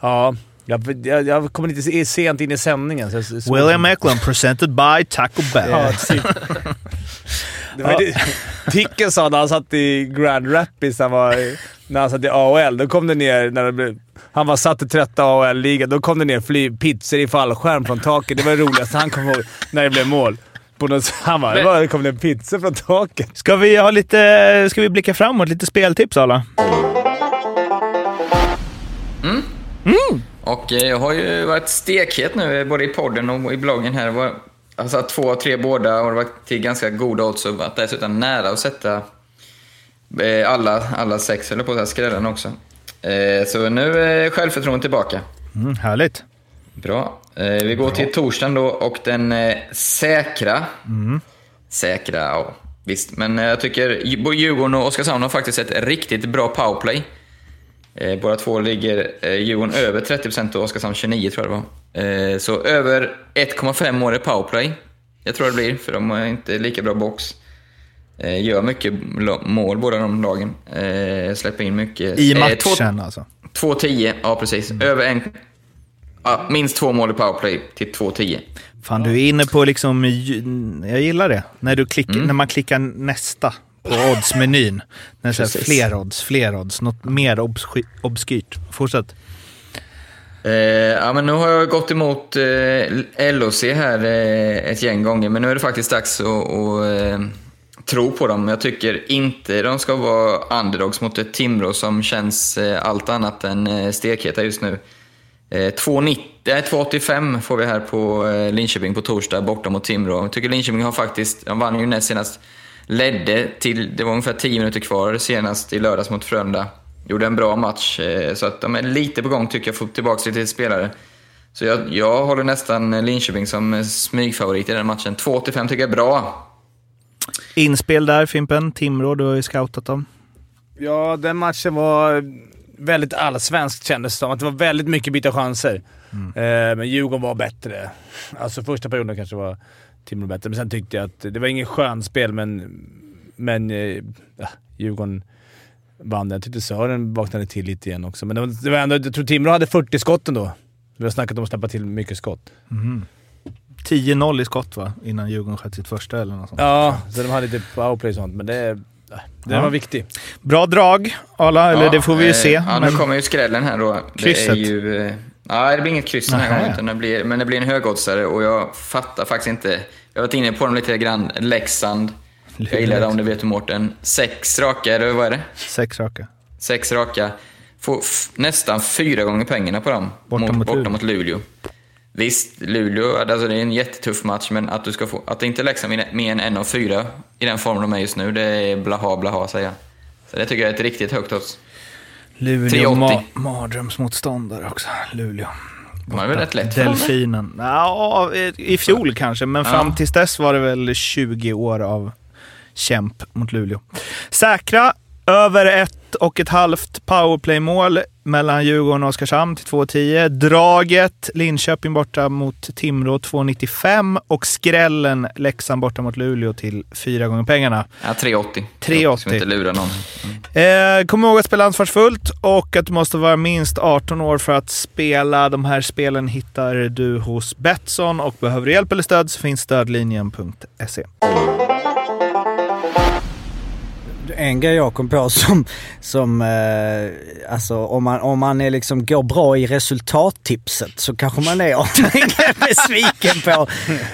Ja. Jag, jag, jag kom lite se- sent in i sändningen. Så jag, så, William Eklund presented by Taco Bell. Ja. Det var det Ticken sa när han satt i Grand Rapids, han var, när han satt i AHL, då kom det ner, när det blev, han var satt i 30 AHL-ligan, då kom det ner fly, pizzor i fallskärm från taket. Det var det roligaste han kom ihåg när det blev mål. På något, han bara, det, var, det kom ner pizzor från taket. Ska vi, ha lite, ska vi blicka framåt? Lite speltips alla? Och eh, jag har ju varit stekhet nu, eh, både i podden och i bloggen här. Var- Jag har satt två av tre båda och det varit till ganska goda odds och varit dessutom nära att sätta eh, alla, alla sex, eller på att säga, också. Så nu är självförtroendet tillbaka. Mm, härligt. Bra. Vi går till torsdagen då och den säkra... Säkra, ja. Visst, men jag tycker Djurgården och Oskarshamn har faktiskt ett riktigt bra powerplay. Eh, båda två ligger eh, Djurgården över 30% och Oskarshamn 29 tror jag det var. Eh, så över 1,5 mål i powerplay. Jag tror det blir, för de har inte lika bra box. Eh, gör mycket mål båda de lagen. Eh, släpper in mycket. I Eh, två- matchen alltså. 2-10, ja precis. Över en... Ja, minst två mål i powerplay till 2-10. Fan, du är inne på liksom... Jag gillar det. När, du klickar, när man klickar nästa på oddsmenyn. När det är fler odds, fler odds. Något mer obsky- obskyrt. Fortsätt. Eh, ja, men nu har jag gått emot eh, LOC här eh, ett gäng gånger, men nu är det faktiskt dags att, att eh, tro på dem. Jag tycker inte de ska vara underdogs mot ett Timrå som känns eh, allt annat än eh, stekheta just nu. Eh, 2,90 nej, 2,85 får vi här på eh, Linköping på torsdag borta mot Timrå. Jag tycker Linköping har faktiskt, de vann ju näst senast, ledde till, det var ungefär 10 minuter kvar senast i lördags mot Frölunda. Gjorde en bra match, eh, så att de är lite på gång tycker jag, få tillbaka lite spelare. Så jag, jag håller nästan Linköping som eh, smygfavorit i den matchen. 2,85 tycker jag är bra. Inspel där Fimpen. Timrå, du har ju scoutat dem. Ja, den matchen var väldigt allsvenskt kändes det som. Att det var väldigt mycket byta chanser. Eh, men Djurgården var bättre. Alltså första perioden kanske var Timrå bättre, men sen tyckte jag att det var ingen skön spel men, men eh, ja, Djurgården vann den. Jag tyckte Sören vaknade till lite igen också. Men det var, det var ändå, jag tror Timrå hade 40 skotten då. Vi har snackat om att släppa till mycket skott. 10-0 i skott va? Innan Djurgården sköt sitt första eller något sånt. Ja, så de hade lite powerplay och sånt, men det, den Ja. var viktig. Bra drag, Arla. Eller Ja, det får vi ju eh, se. Ja, nu men- kommer ju skrällen här då. Det Krysset? är ju... Nej, det blir inget kryss den här gången. Utan det blir, men det blir en högoddsare och jag fattar faktiskt inte. Jag har varit inne på dem lite grann. Leksand. Jag gillar dem, det vet du Mårten. Sex raka, eller vad är det? Sex raka. Sex raka. Får nästan fyra gånger pengarna på dem. Borta mot, mot borta Luleå. mot Luleå. Visst, Luleå, alltså det är en jättetuff match, men att du ska få... Att inte är Leksand mer mer än en av fyra i den form de är just nu, det är blaha blaha säga. Så det tycker jag är ett riktigt högt odds. Luleå, 380. ma- mardrömsmotståndare också. Luleå. De är väl rätt lätt? Delfinen. Ja, i fjol kanske, men Ja. fram tills dess var det väl 20 år av kämp mot Luleå. Säkra Över ett och ett halvt powerplay-mål mellan Djurgården och Oskarshamn till 2,10. Draget Linköping borta mot Timrå 2,95 och skrällen Leksand borta mot Luleå till fyra gånger pengarna. Ja, 3,80. 3,80. Ska vi inte lura någon. Eh, kom ihåg att spela ansvarsfullt och att du måste vara minst 18 år för att spela. De här spelen hittar du hos Betsson och behöver du hjälp eller stöd så finns stödlinjen.se. En grej jag kom på som, som eh, alltså om man, om man är liksom går bra i resultattipset så kanske man är besviken på.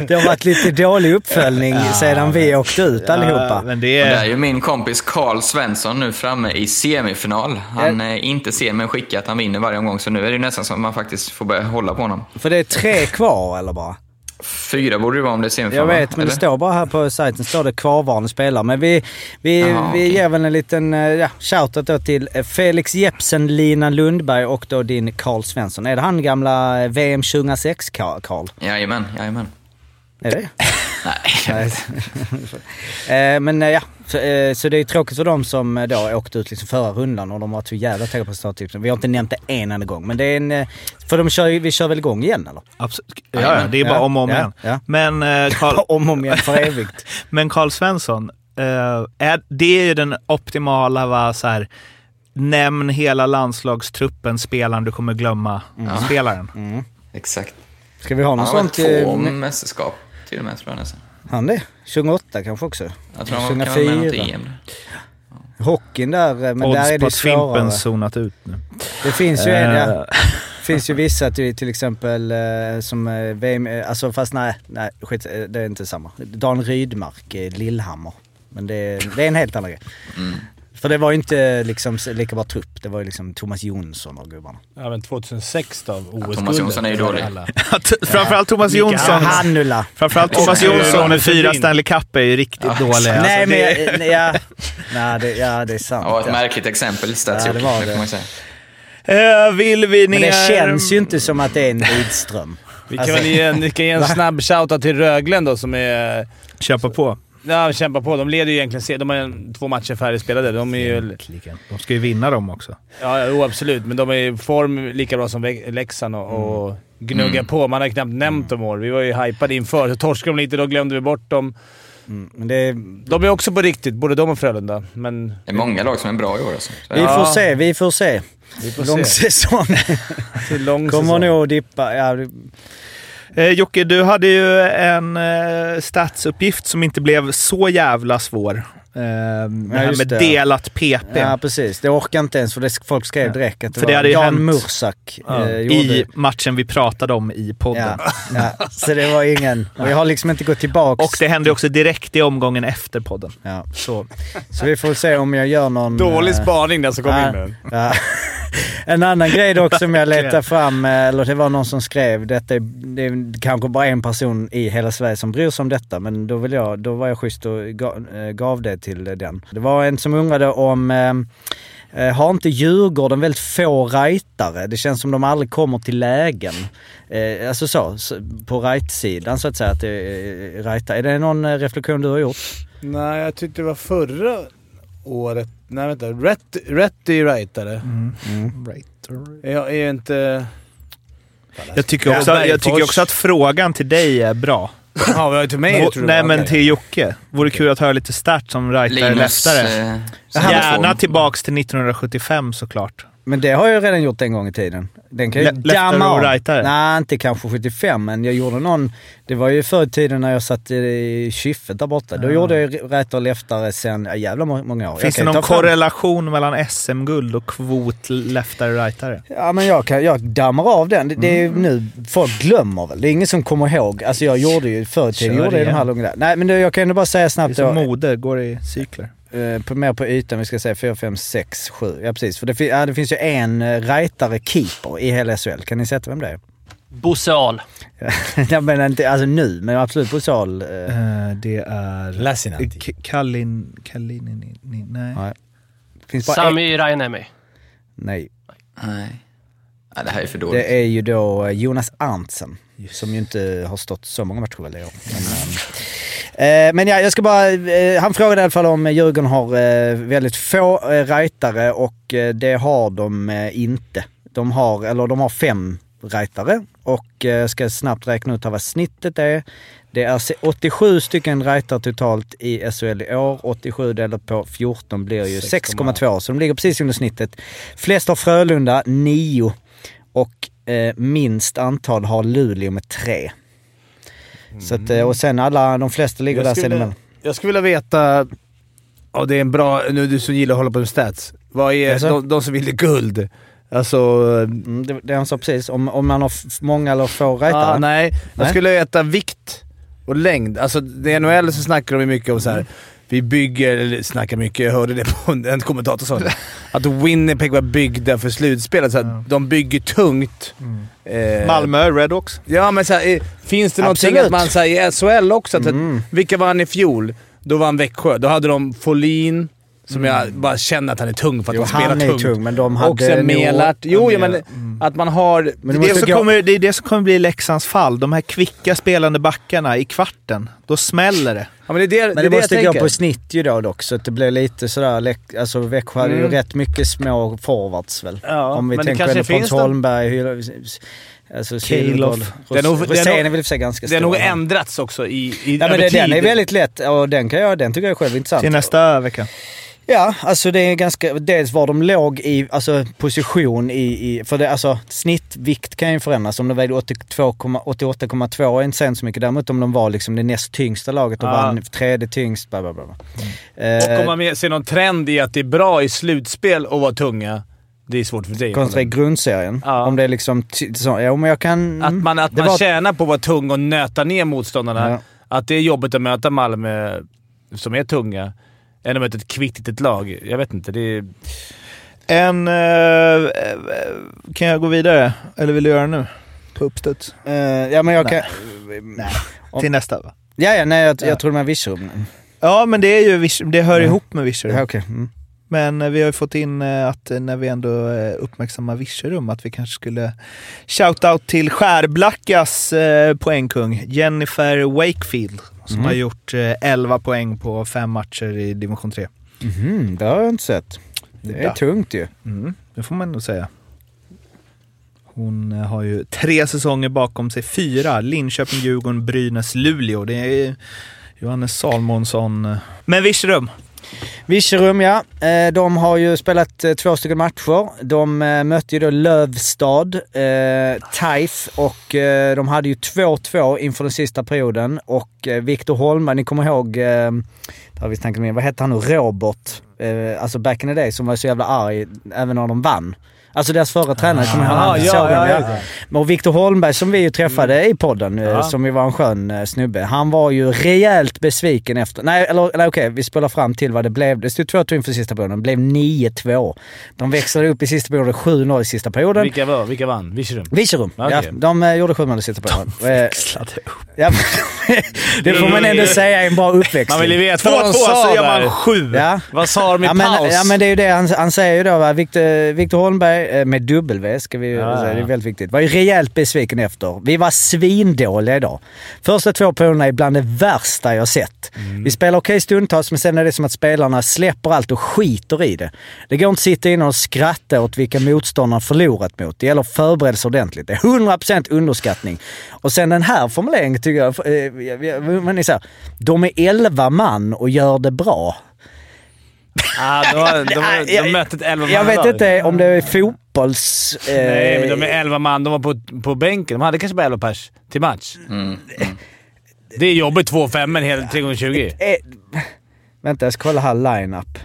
Det har varit lite dålig uppföljning sedan vi åkte ut allihopa. men det Och där är är... ju min kompis Karl Svensson nu framme i semifinal. Han Ja. eh, inte ser men skickar att han vinner varje omgång, så nu är det nästan som att man faktiskt får börja hålla på honom. För det är tre kvar eller bara? Fyra borde det vara om det är semifinal. Jag vet, men det Eller? står bara här på sajten står det kvarvarande spelare. Men vi, vi, Jaha, vi okej. ger väl en liten eh, ja, shoutout då till eh, Felix Jepsen, Lina Lundberg och då din Karl Svensson. Är det han gamla eh, VM 2006 Ka- Karl? Jajamän, jajamän. Är det Nej. Eh, Men eh, ja, så, eh, så det är tråkigt för dem som då åkte ut liksom förra rundan och de var så jävla taggade på starttipsen. Vi har inte nämnt det en enda gång, men det är en... För de kör, vi kör väl igång igen eller? Absolut. Ja, ja, det är bara Ja, om och om ja, igen. ja. Men eh, Carl, Om och om igen för evigt. men Carl Svensson, eh, är, det är ju den optimala, va, så här, nämn hela landslagstruppen, spelaren du kommer glömma, spelaren. Exakt. Ska vi ha Han något har väl sånt? två eh, mästerskap till och med, tror jag nästan. Han det? 2008 kanske också? Jag tror han kan vara med i något 2004. EM. Hockeyn där, eh, men Odds där är det på ju att Fimpen svårare. zonat ut nu. Det finns ju en, ja. Eh, finns ju vissa till, till exempel eh, som VM, alltså fast nej, nej skit, det är inte samma. Dan Rydmark, Lillhammer. Men det, är- det är en helt annan grej. Mm. För det var ju inte liksom lika bra trupp. Det var ju liksom Thomas Jonsson och gubbarna. Ja, men 2006 då, OS-guldet. Thomas Jonsson är ju dålig. Framförallt Thomas Jonsson. Hannula. Framförallt Thomas Och, Jonsson med fyra. Stanley Cup är ju riktigt dålig. Alltså, nej men nej, ja, nej, det, ja det är sant. Var ett ja. märkligt exempel, Stats Ja, det var det det. Eh, vill vi ner... Men det känns ju inte som att det är en Lidström. Vi kan Alltså- väl ge en, vi kan ge en snabb shoutout till Röglen då som är... Köpa på. Ja, kämpar på. De leder ju egentligen De har en- två matcher färdigspelade. De är ju... De ska ju vinna dem också. Ja, jo, absolut. Men de är i form lika bra som Leksand och, och gnuggar Mm. på. Man har knappt nämnt dem år. Vi var ju hypade inför. Så torskade de lite, då glömde vi bort dem. Mm, men det, De är också på riktigt, både de och Frölunda. Men Det är många lag som är bra i år alltså. Så- vi får se, vi får se. vi får Lång se. säsong. Lång Kommer säsong. nog dippa. Ja, det- Eh, Jocke, du hade ju en eh, statsuppgift som inte blev så jävla svår. Eh, det här med det. delat PP. Ja precis, det orkar inte ens för det, folk skrev direkt att det För det var Jan hänt- Mursak Ja, eh, gjorde. I matchen vi pratade om i podden. ja, ja, så det var ingen... Och jag har liksom inte gått tillbaks. Och det hände också direkt i omgången efter podden. Ja, Så. så vi får se om jag gör någon... Dålig eh, spaning den som kom ja, in med. ja. En annan grej dock som jag letade fram, eh, eller det var någon som skrev, detta är, det är kanske bara en person i hela Sverige som bryr sig om detta, men då, vill jag, då var jag schysst och gav det till den. Det var en som undrade om eh, Eh, har inte Djurgården väldigt få rightare? Det känns som de aldrig kommer till lägen. Eh, alltså så, på right-sidan så att säga, att det är rightar. Är det någon eh, reflektion du har gjort? Nej, jag tyckte det var förra året. Nej vänta. Rätt, rätt är ju rightare. Mm. Jag är inte... Jag tycker, också, jag tycker också att frågan till dig är bra. Ja, vi har ju till mig tror Nej det var. men till Jocke. Vore kul att höra lite stats som rightare leftare. eh, Gärna tillbaks till 1975 såklart. Men det har jag redan gjort en gång i tiden. Den kan ju Le- damma och av. rightare? Nej, inte kanske 75, men jag gjorde någon... Det var ju förr i tiden när jag satt i Kyffet där borta. Då gjorde jag rightare och leftare sen ja, jävla må- många år. Finns det någon korrelation mellan SM-guld och kvot leftare rightare? Ja men jag, kan, jag dammar av den. Det, det är ju nu, folk glömmer väl. Det är ingen som kommer ihåg. Alltså jag gjorde ju förr i tiden, gjorde jag de igen. här långa. Nej men det, jag kan ändå bara säga Det är snabbt som då. mode, går i cykler. Eh, på, mer på ytan, vi ska säga 4, 5, 6, 7. Ja precis. För det, ja, det finns ju en uh, rightare keeper i hela SHL. Kan ni sätta vem det är? Bosse Ahl. jag menar inte, alltså nu, men absolut sal. eh, Eh, det är... Lassinantti. K- Kallin... Kallin... Nej. Nej. finns bara ett, Sami Rajanemi. Nej. Nej. Nej, det här är för Det dåligt. är ju då eh, Jonas Arntsen. Som ju inte har stått så många matcher väl i år. Men, Eh, men ja, jag ska bara... Eh, han frågade i alla fall om Djurgården har eh, väldigt få eh, rightare och eh, det har de eh, inte. De har, eller de har fem rightare och eh, ska snabbt räkna ut här vad snittet är. Det är se- 87 stycken rightare totalt i SHL i år. 87 delat på 14 blir ju 6,2 så de ligger precis under snittet. Flest har Frölunda, 9 och eh, minst antal har Luleå med 3. Så att, eh, och sen alla, de flesta ligger där Jag sen skulle, jag skulle vilja veta, och det är en bra, nu du som gillar att hålla på med stats. Vad är Jaså? de, de som vill guld? Alltså... Mm, det, det han sa precis, om, om man har många eller få rightare. Ah, nej, jag Nej. skulle veta vikt och längd. Alltså i NHL så snackar de mycket om så här. Vi bygger, eller snackar mycket, jag hörde det på en, en kommentator sa det. Att Winnipeg var byggda för slutspelet. Så att De bygger tungt. Eh, Malmö, Redhawks. Ja, men så här, eh, finns det någonting Absolut. att man säger i SHL också? Att, Mm. Vilka vann i fjol? Då vann Växjö. Då hade de Folin, som jag bara känner att han är tung för att Jo, de spelar han är tungt. tung, men de hade Och sen Melart. Jo, ja, men att man har... Men Det det, som kommer, det är det som kommer bli Leksands fall. De här kvicka spelande backarna i kvarten. Då smäller det. Ja, men det är det, Men det, det måste jag gå på snitt ju då dock, så att det blir lite sådär... Alltså Växjö hade ju Mm. rätt mycket små forwards väl? Ja, Om vi men det tänker ändå Pontus då- Holmberg, alltså Kilof. Är nog- det är Rosén nog- är väl för sig ganska Det har stor. nog ändrats också i, i Ja men över det, den tid. är väldigt lätt och den, kan jag, den tycker jag själv är intressant. Till nästa vecka. Ja, alltså det är ganska... Dels var de låg i alltså, position i... i för det, alltså snittvikt kan ju förändras. Om de vägde 82,- 88,2 är inte sen så mycket. Däremot om de var liksom det näst tyngsta laget och Ja. vann tredje tyngst, bla bla bla. Och Eh, om man ser någon trend i att det är bra i slutspel att vara tunga, det är svårt för dig. kontra i grundserien. Ja. Om det är liksom... Så, ja, men jag kan... Att man, att man var- tjänar på att vara tung och nöta ner motståndarna. Ja. Att det är jobbigt att möta Malmö som är tunga, än att möta ett kvittigt lag. Jag vet inte. Det är... En... eh, eh, kan jag gå vidare? Eller vill du göra det nu? På uppstuds? Eh, ja, men jag kan... Nej. Om- Till nästa va? Ja, ja, nej, jag, Ja. jag tror med Virserum. Ja, men det, är ju, Visch- det hör Ja. ihop med Virserum. Ja, okej. Mm. Men eh, vi har ju fått in eh, att när vi ändå uppmärksammar Virserum att vi kanske skulle shout-out till Skärblackas poängkung Jennifer Wakefield som Mm. har gjort eh, 11 poäng på fem matcher i division 3. Mhm, det har jag inte sett. Det är Ja. tungt ju. Mm, det får man nog säga. Hon eh, har ju tre säsonger bakom sig, fyra. Linköping, Djurgården, Brynäs, Luleå. Det är Johannes Salmonsson. Men Virserum, Virserum ja, eh, de har ju spelat eh, två stycken matcher. De eh, mötte ju då Lövstad, eh, Taif och eh, de hade ju 2-2 inför den sista perioden. Och eh, Viktor Holmberg, ni kommer ihåg, eh, har vi snackat med, vad hette han nu, Robert? Eh, alltså back in the day som var så jävla arg även när de vann. Alltså deras förra tränare, kommer jag ihåg? Ah, han? ja, ja, ja, ja. Men Och Viktor Holmberg som vi ju träffade i podden, eh, Ja. som ju var en skön eh, snubbe. Han var ju rejält besviken efter... Nej, eller, eller okej, vi spelar fram till vad det blev. Det stod 2-2 inför sista perioden. Det blev 9-2. De växlade upp i sista perioden, 7-0 i sista perioden. Vilka, var, vilka vann? Virserum? Virserum. Okej. Ja, de eh, gjorde 7 mål i sista perioden. Eh, växlade ja, det får man ändå säga är en bra uppväxling. Man vill ju veta 2-2 vad de så gör man sju. Ja. Vad sa de i Ja men, paus? ja men det är ju det han, han säger ju då Victor Holmberg eh, med W ska vi Ja, säga, det är väldigt viktigt. Var ju rejält besviken efter. Vi var svindåliga idag. Första två perioderna är bland det värsta jag sett. Mm. Vi spelar okej stundtals men sen är det som att spelarna släpper allt och skiter i det. Det går inte att sitta inne och skratta åt vilka motståndarna förlorat mot. Det gäller att förbereda sig ordentligt. Det är 100% underskattning. Och sen den här formuleringen tycker jag, det är så här, de är 11 man och gör det bra. Ah, de, har- de, har- de mötte ett 11 Jag vet inte om det är fotbolls... Eh, Nej, men de är 11 man. De var på, på bänken. De hade kanske bara 11 pers till match. Mm. Det är jobbigt 2-5 men hela 3x20. eh, vänta, jag ska kolla här line-up.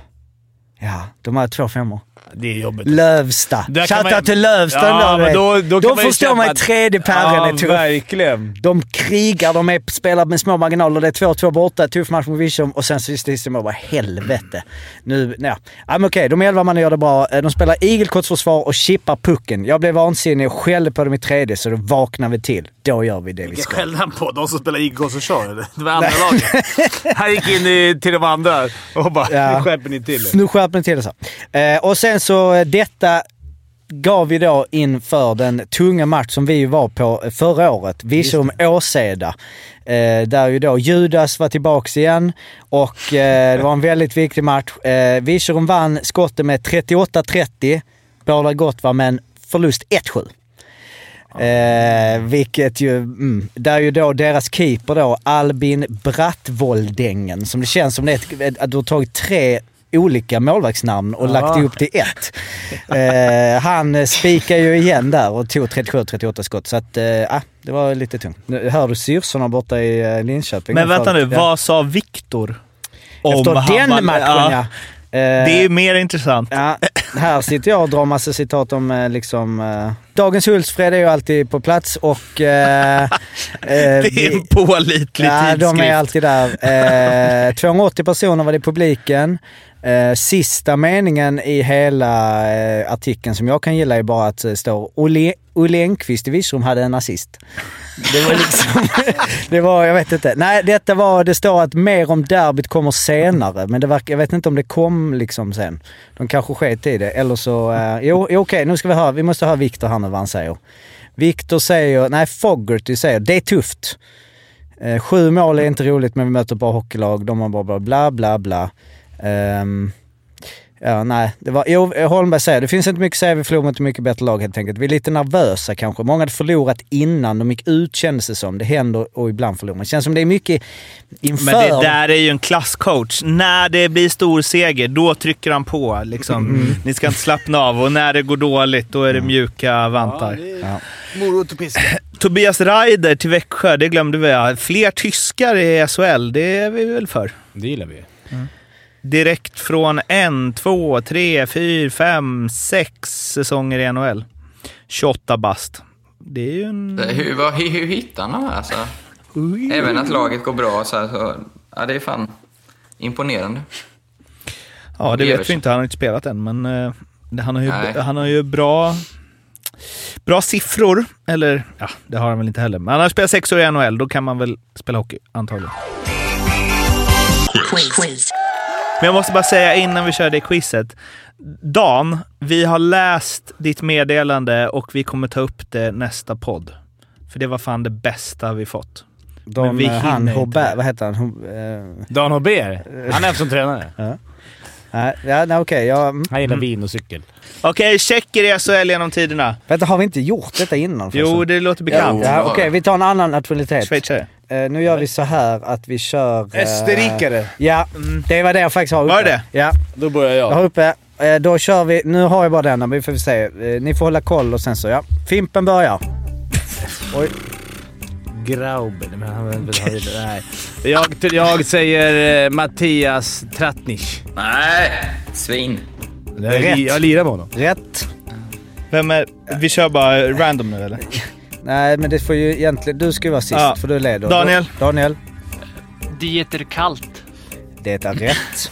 Ja, de har två femmor. Det är jobbigt. Lövsta. Kan man- Shoutout till Lövsta Ja, men då, då, Då man förstår köpa man att- tredje pärren ja, är tuff. verkligen. De krigar, de är, spelar med små marginaler. Det är 2-2 borta, tuff match mot Virserum och sen så sista sista mål. Bara helvete. Nu, ja. ja men okej, de 11 man gör det bra. Eh, De spelar igelkottsförsvar och chippar pucken. Jag blev vansinnig och skällde på dem i tredje, så då vaknar vi till. Då gör vi det vi ska. skällde han på? De som spelar kör eller? Det var andra laget. Han gick in i, till de andra och bara Ja. “Nu skärper ni till er”. Nu skärper ni till det så. Eh, och sen så eh, detta gav vi då inför den tunga match som vi var på förra året, Virserum Åseda. Eh, där ju då Judas var tillbaks igen och eh, det var en väldigt viktig match. Eh, Virserum vann skottet med 38-30. Båda gott var med en förlust 1-7. Eh, vilket ju, mm, där ju då deras keeper då, Albin Brattvoldängen, som det känns som det är att du har tagit tre olika målvaktsnamn och lagt ihop till ett. Eh, han spikar ju igen där och tog 37-38 skott. Så att, eh, ah, det var lite tungt. Nu hör du syrsorna borta i eh, Linköping. Men vänta nu, Ja. vad sa Viktor? om Efter han den var- matchen ja. Det Eh, är mer intressant. Ja, här sitter jag och drar massa citat om eh, liksom... Dagens Hultsfred är ju alltid på plats och... Eh, Det är en pålitlig Ja, de tidskrift. är alltid där. Eh, 280 personer var det i publiken. Eh, sista meningen i hela eh, artikeln som jag kan gilla är bara att det står Olle, Olle Enqvist i Virserum hade en assist. Det var liksom... det var, jag vet inte. Nej, detta var, det står att mer om derbyt kommer senare, men det verkar, jag vet inte om det kom liksom sen. De kanske sket i det, eller så... Eh, jo, okej, okej, nu ska vi höra. Vi måste höra Viktor här nu vad han säger. Viktor säger, nej Fogarty säger, det är tufft. Eh, sju mål är inte roligt men vi möter bara hockeylag. De har bara bla bla bla bla. Ehm, ja, nej. Det var, jo, Holmberg säger det finns inte mycket att säga. Vi förlorar mot ett mycket bättre lag helt enkelt. Vi är lite nervösa kanske. Många hade förlorat innan de gick ut kändes det som. Det händer och ibland förlorar man. Det känns som det är mycket inför. Men det där är ju en klasscoach. När det blir stor seger, då trycker han på. Liksom. Mm. Ni ska inte slappna av och när det går dåligt, då är det mjuka vantar. Ja. Morot och piska. Tobias Reider till Växjö, det glömde vi. Fler tyskar i SHL, det är vi väl för. Det gillar vi. Direkt från en, två, tre, fyra, fem, sex säsonger i NHL. 28 bast. Det är ju en... Hur, vad, hur, hur hittar han de här? Alltså? Även att laget går bra så här, så, ja, det är fan imponerande. Ja, det vet vi inte. Han har inte spelat än, men det- han, har ju, Nej. han har ju bra, bra siffror. Eller, ja, det har han väl inte heller. Men han har spelat sex år i NHL, då kan man väl spela hockey, antagligen. Men jag måste bara säga innan vi kör det quizet. Dan, vi har läst ditt meddelande och vi kommer ta upp det nästa podd. För det var fan det bästa vi fått. Men De, vi eh, han det. vad heter han? Ho- eh, Dan Hober. Han är som tränare. nej, ja, nej, okej. Ja, mm. Han gillar vin och cykel. Okej, tjecker i SHL genom tiderna. Vänta, har vi inte gjort detta innan? Jo, det låter bekant. Ja, Okej, vi tar en annan nationalitet. Schweizare. Eh, nu gör vi så här att vi kör... eh, Österrikare. Ja, det var det jag faktiskt har uppe. Var det Ja, Då börjar jag har jag. uppe. Eh, då kör vi... Nu har jag bara denna, men vi får se. Eh, ni får hålla koll och sen så, ja. Fimpen börjar. Oj. Grauben. Men han, han, nej. Jag, jag säger eh, Mattias Tratnic. Nej, svin. Jag, Rätt. jag lirar med honom. Rätt. Vem är... Vi kör bara random nu eller? Nej, men det får ju egentligen... Du ska ju vara sist, Ja. för du leder. Daniel. Daniel. Dieter Kalt. Det är rätt.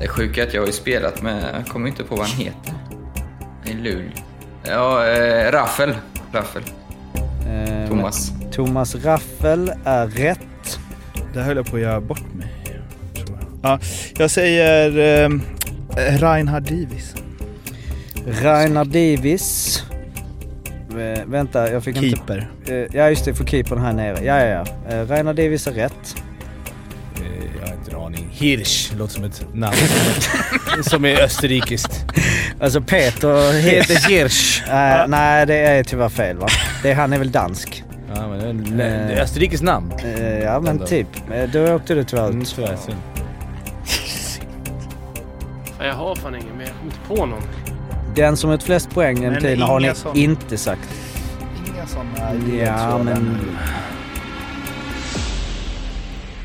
Det sjuka är att jag har ju spelat med, jag kommer inte på vad han heter. I Luleå. Ja, eh, Raffel. Raffel. Eh, Thomas. Thomas Raffel är rätt. Det höll jag på att göra bort mig. Tror jag. Ja, jag säger eh, Reinhard Divis. Rainer Divis. Eh, vänta, jag fick inte... Keeper. Eh, ja, just det. För keepern här nere. Ja, ja, ja. Eh, Rainer Davis är rätt. Eh, Jag har inte en aning. Hirsch låter som ett namn. som är österrikiskt. Alltså Peter heter Hirsch. Eh, nej, det är tyvärr fel va? Det, han är väl dansk. Ja, men det är ett österrikiskt namn. Eh, ja, men Ändå. typ. Då åkte du tyvärr Mm, ut. tyvärr, synd. Fan, Jag har fan ingen mer. Jag kommer inte på någon. Den som har ut flest poäng genom Men tiden har ni sån- inte sagt. Inga sådana Ja, men...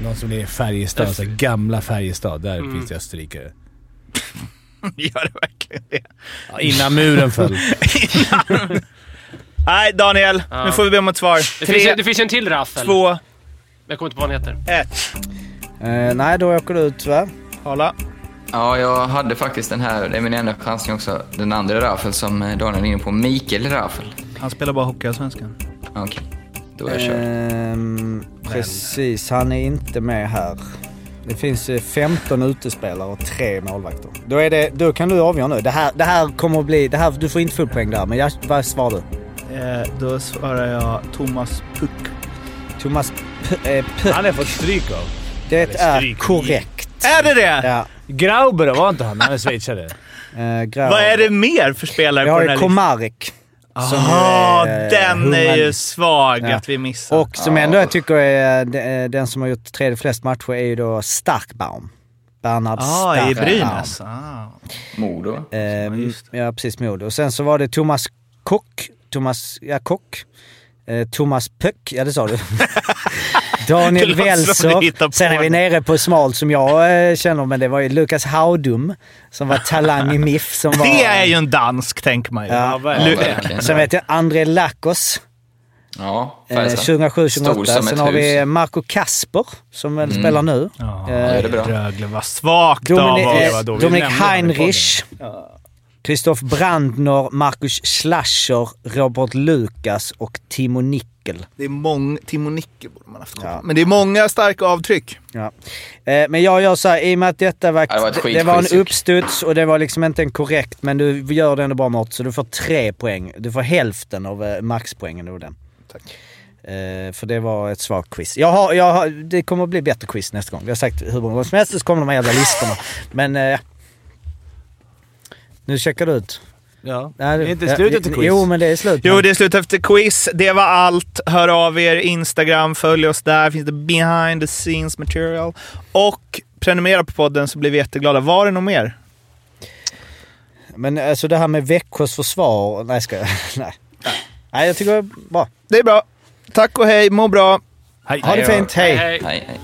Någon som är i Färjestad, så här gamla Färjestad. Där Mm. finns det österrikare. Gör det verkligen det? Ja, innan muren föll. Nej, Daniel. Ja. Nu får vi be om ett svar. Det, finns, Tre, ju- det finns en till Raffel. två, Jag kommer inte på vad han heter. ett. Eh, nej, då åker du ut tyvärr. Hala. Ja, jag hade faktiskt den här, det är min enda chansning också, den andra Raffel som eh, Daniel är inne på. Mikael Raffel. Han spelar bara Hockeyallsvenskan. Okej, då är jag. Ehm, precis, han är inte med här. Det finns eh, 15 utespelare och tre målvakter. Då, är det, då kan du avgöra nu. Det här, det här kommer att bli... Det här, du får inte full poäng där, men jag, vad svarar du? Eh, då svarar jag Thomas Puck. Thomas P- eh, P- Han har fått stryk av. Det eller är stryk. korrekt. Är det det? Ja. Grauber var inte han? Han är schweizare. Eh. Vad är det mer för spelare Vi på har den här listan? Komarek. som Jaha, är, eh, den är ju svag Ja. att vi missar. Och som ändå jag tycker är de- den som har gjort tredje flest matcher är ju då Starkbaum. Bernhard ah, i Starkbaum. Brynäs. Ah. Modo. Eh, just ja, precis. Modo. Och sen så var det Thomas Kock. Thomas, ja Kock. Eh, Thomas Pöck, ja det sa du. Daniel på Sen är vi nere på smalt som jag eh, känner, men det var ju Lukas Haudum som var talang i MIF. Som var, Det är ju en dansk, tänker man ju. Ja, Ja. Sen vet jag André Lakos. Ja, Eh, Färjestad. 2007-2008. Stor som Sen har vi hus. Mm. Marco Kasper som väl spelar nu. Ja, Eh, det är bra. Rögle var svagt Domini- av eh, oss. var då vi Dominik Heinrich. Christoph Brandner, Markus Schlascher, Robert Lukas och Timo Nickel. Det är många... Timo Nicke borde man haft koll. Ja. Men det är många starka avtryck. Ja. Eh, men jag gör så här, i och med att detta var, det var skit- det var en uppstuds och det var liksom inte en korrekt, men du gör det ändå bra Mårten, så du får tre poäng. Du får hälften av eh, maxpoängen den. Tack. Eh, för det var ett svagt quiz. Jag har, jag har, det kommer att bli bättre quiz nästa gång. Jag har sagt hur många gånger som helst så kommer de här jävla listorna. Men... Eh, nu checkar du ut. Ja. Nej, Det är inte slutet till quiz. Jo, men det är slut. Jo, det är slut efter quiz. Det var allt. Hör av er. Instagram, följ oss där. Finns det behind the scenes material. Och prenumerera på podden så blir vi jätteglada. Var det något mer? Men alltså det här med Växjös försvar... Nej, ska jag... Nej. Nej, jag tycker det är bra. Det är bra. Tack och hej. Må bra. Hej. Ha det fint. Hej! hej. Hej, hej.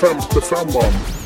Femte femman.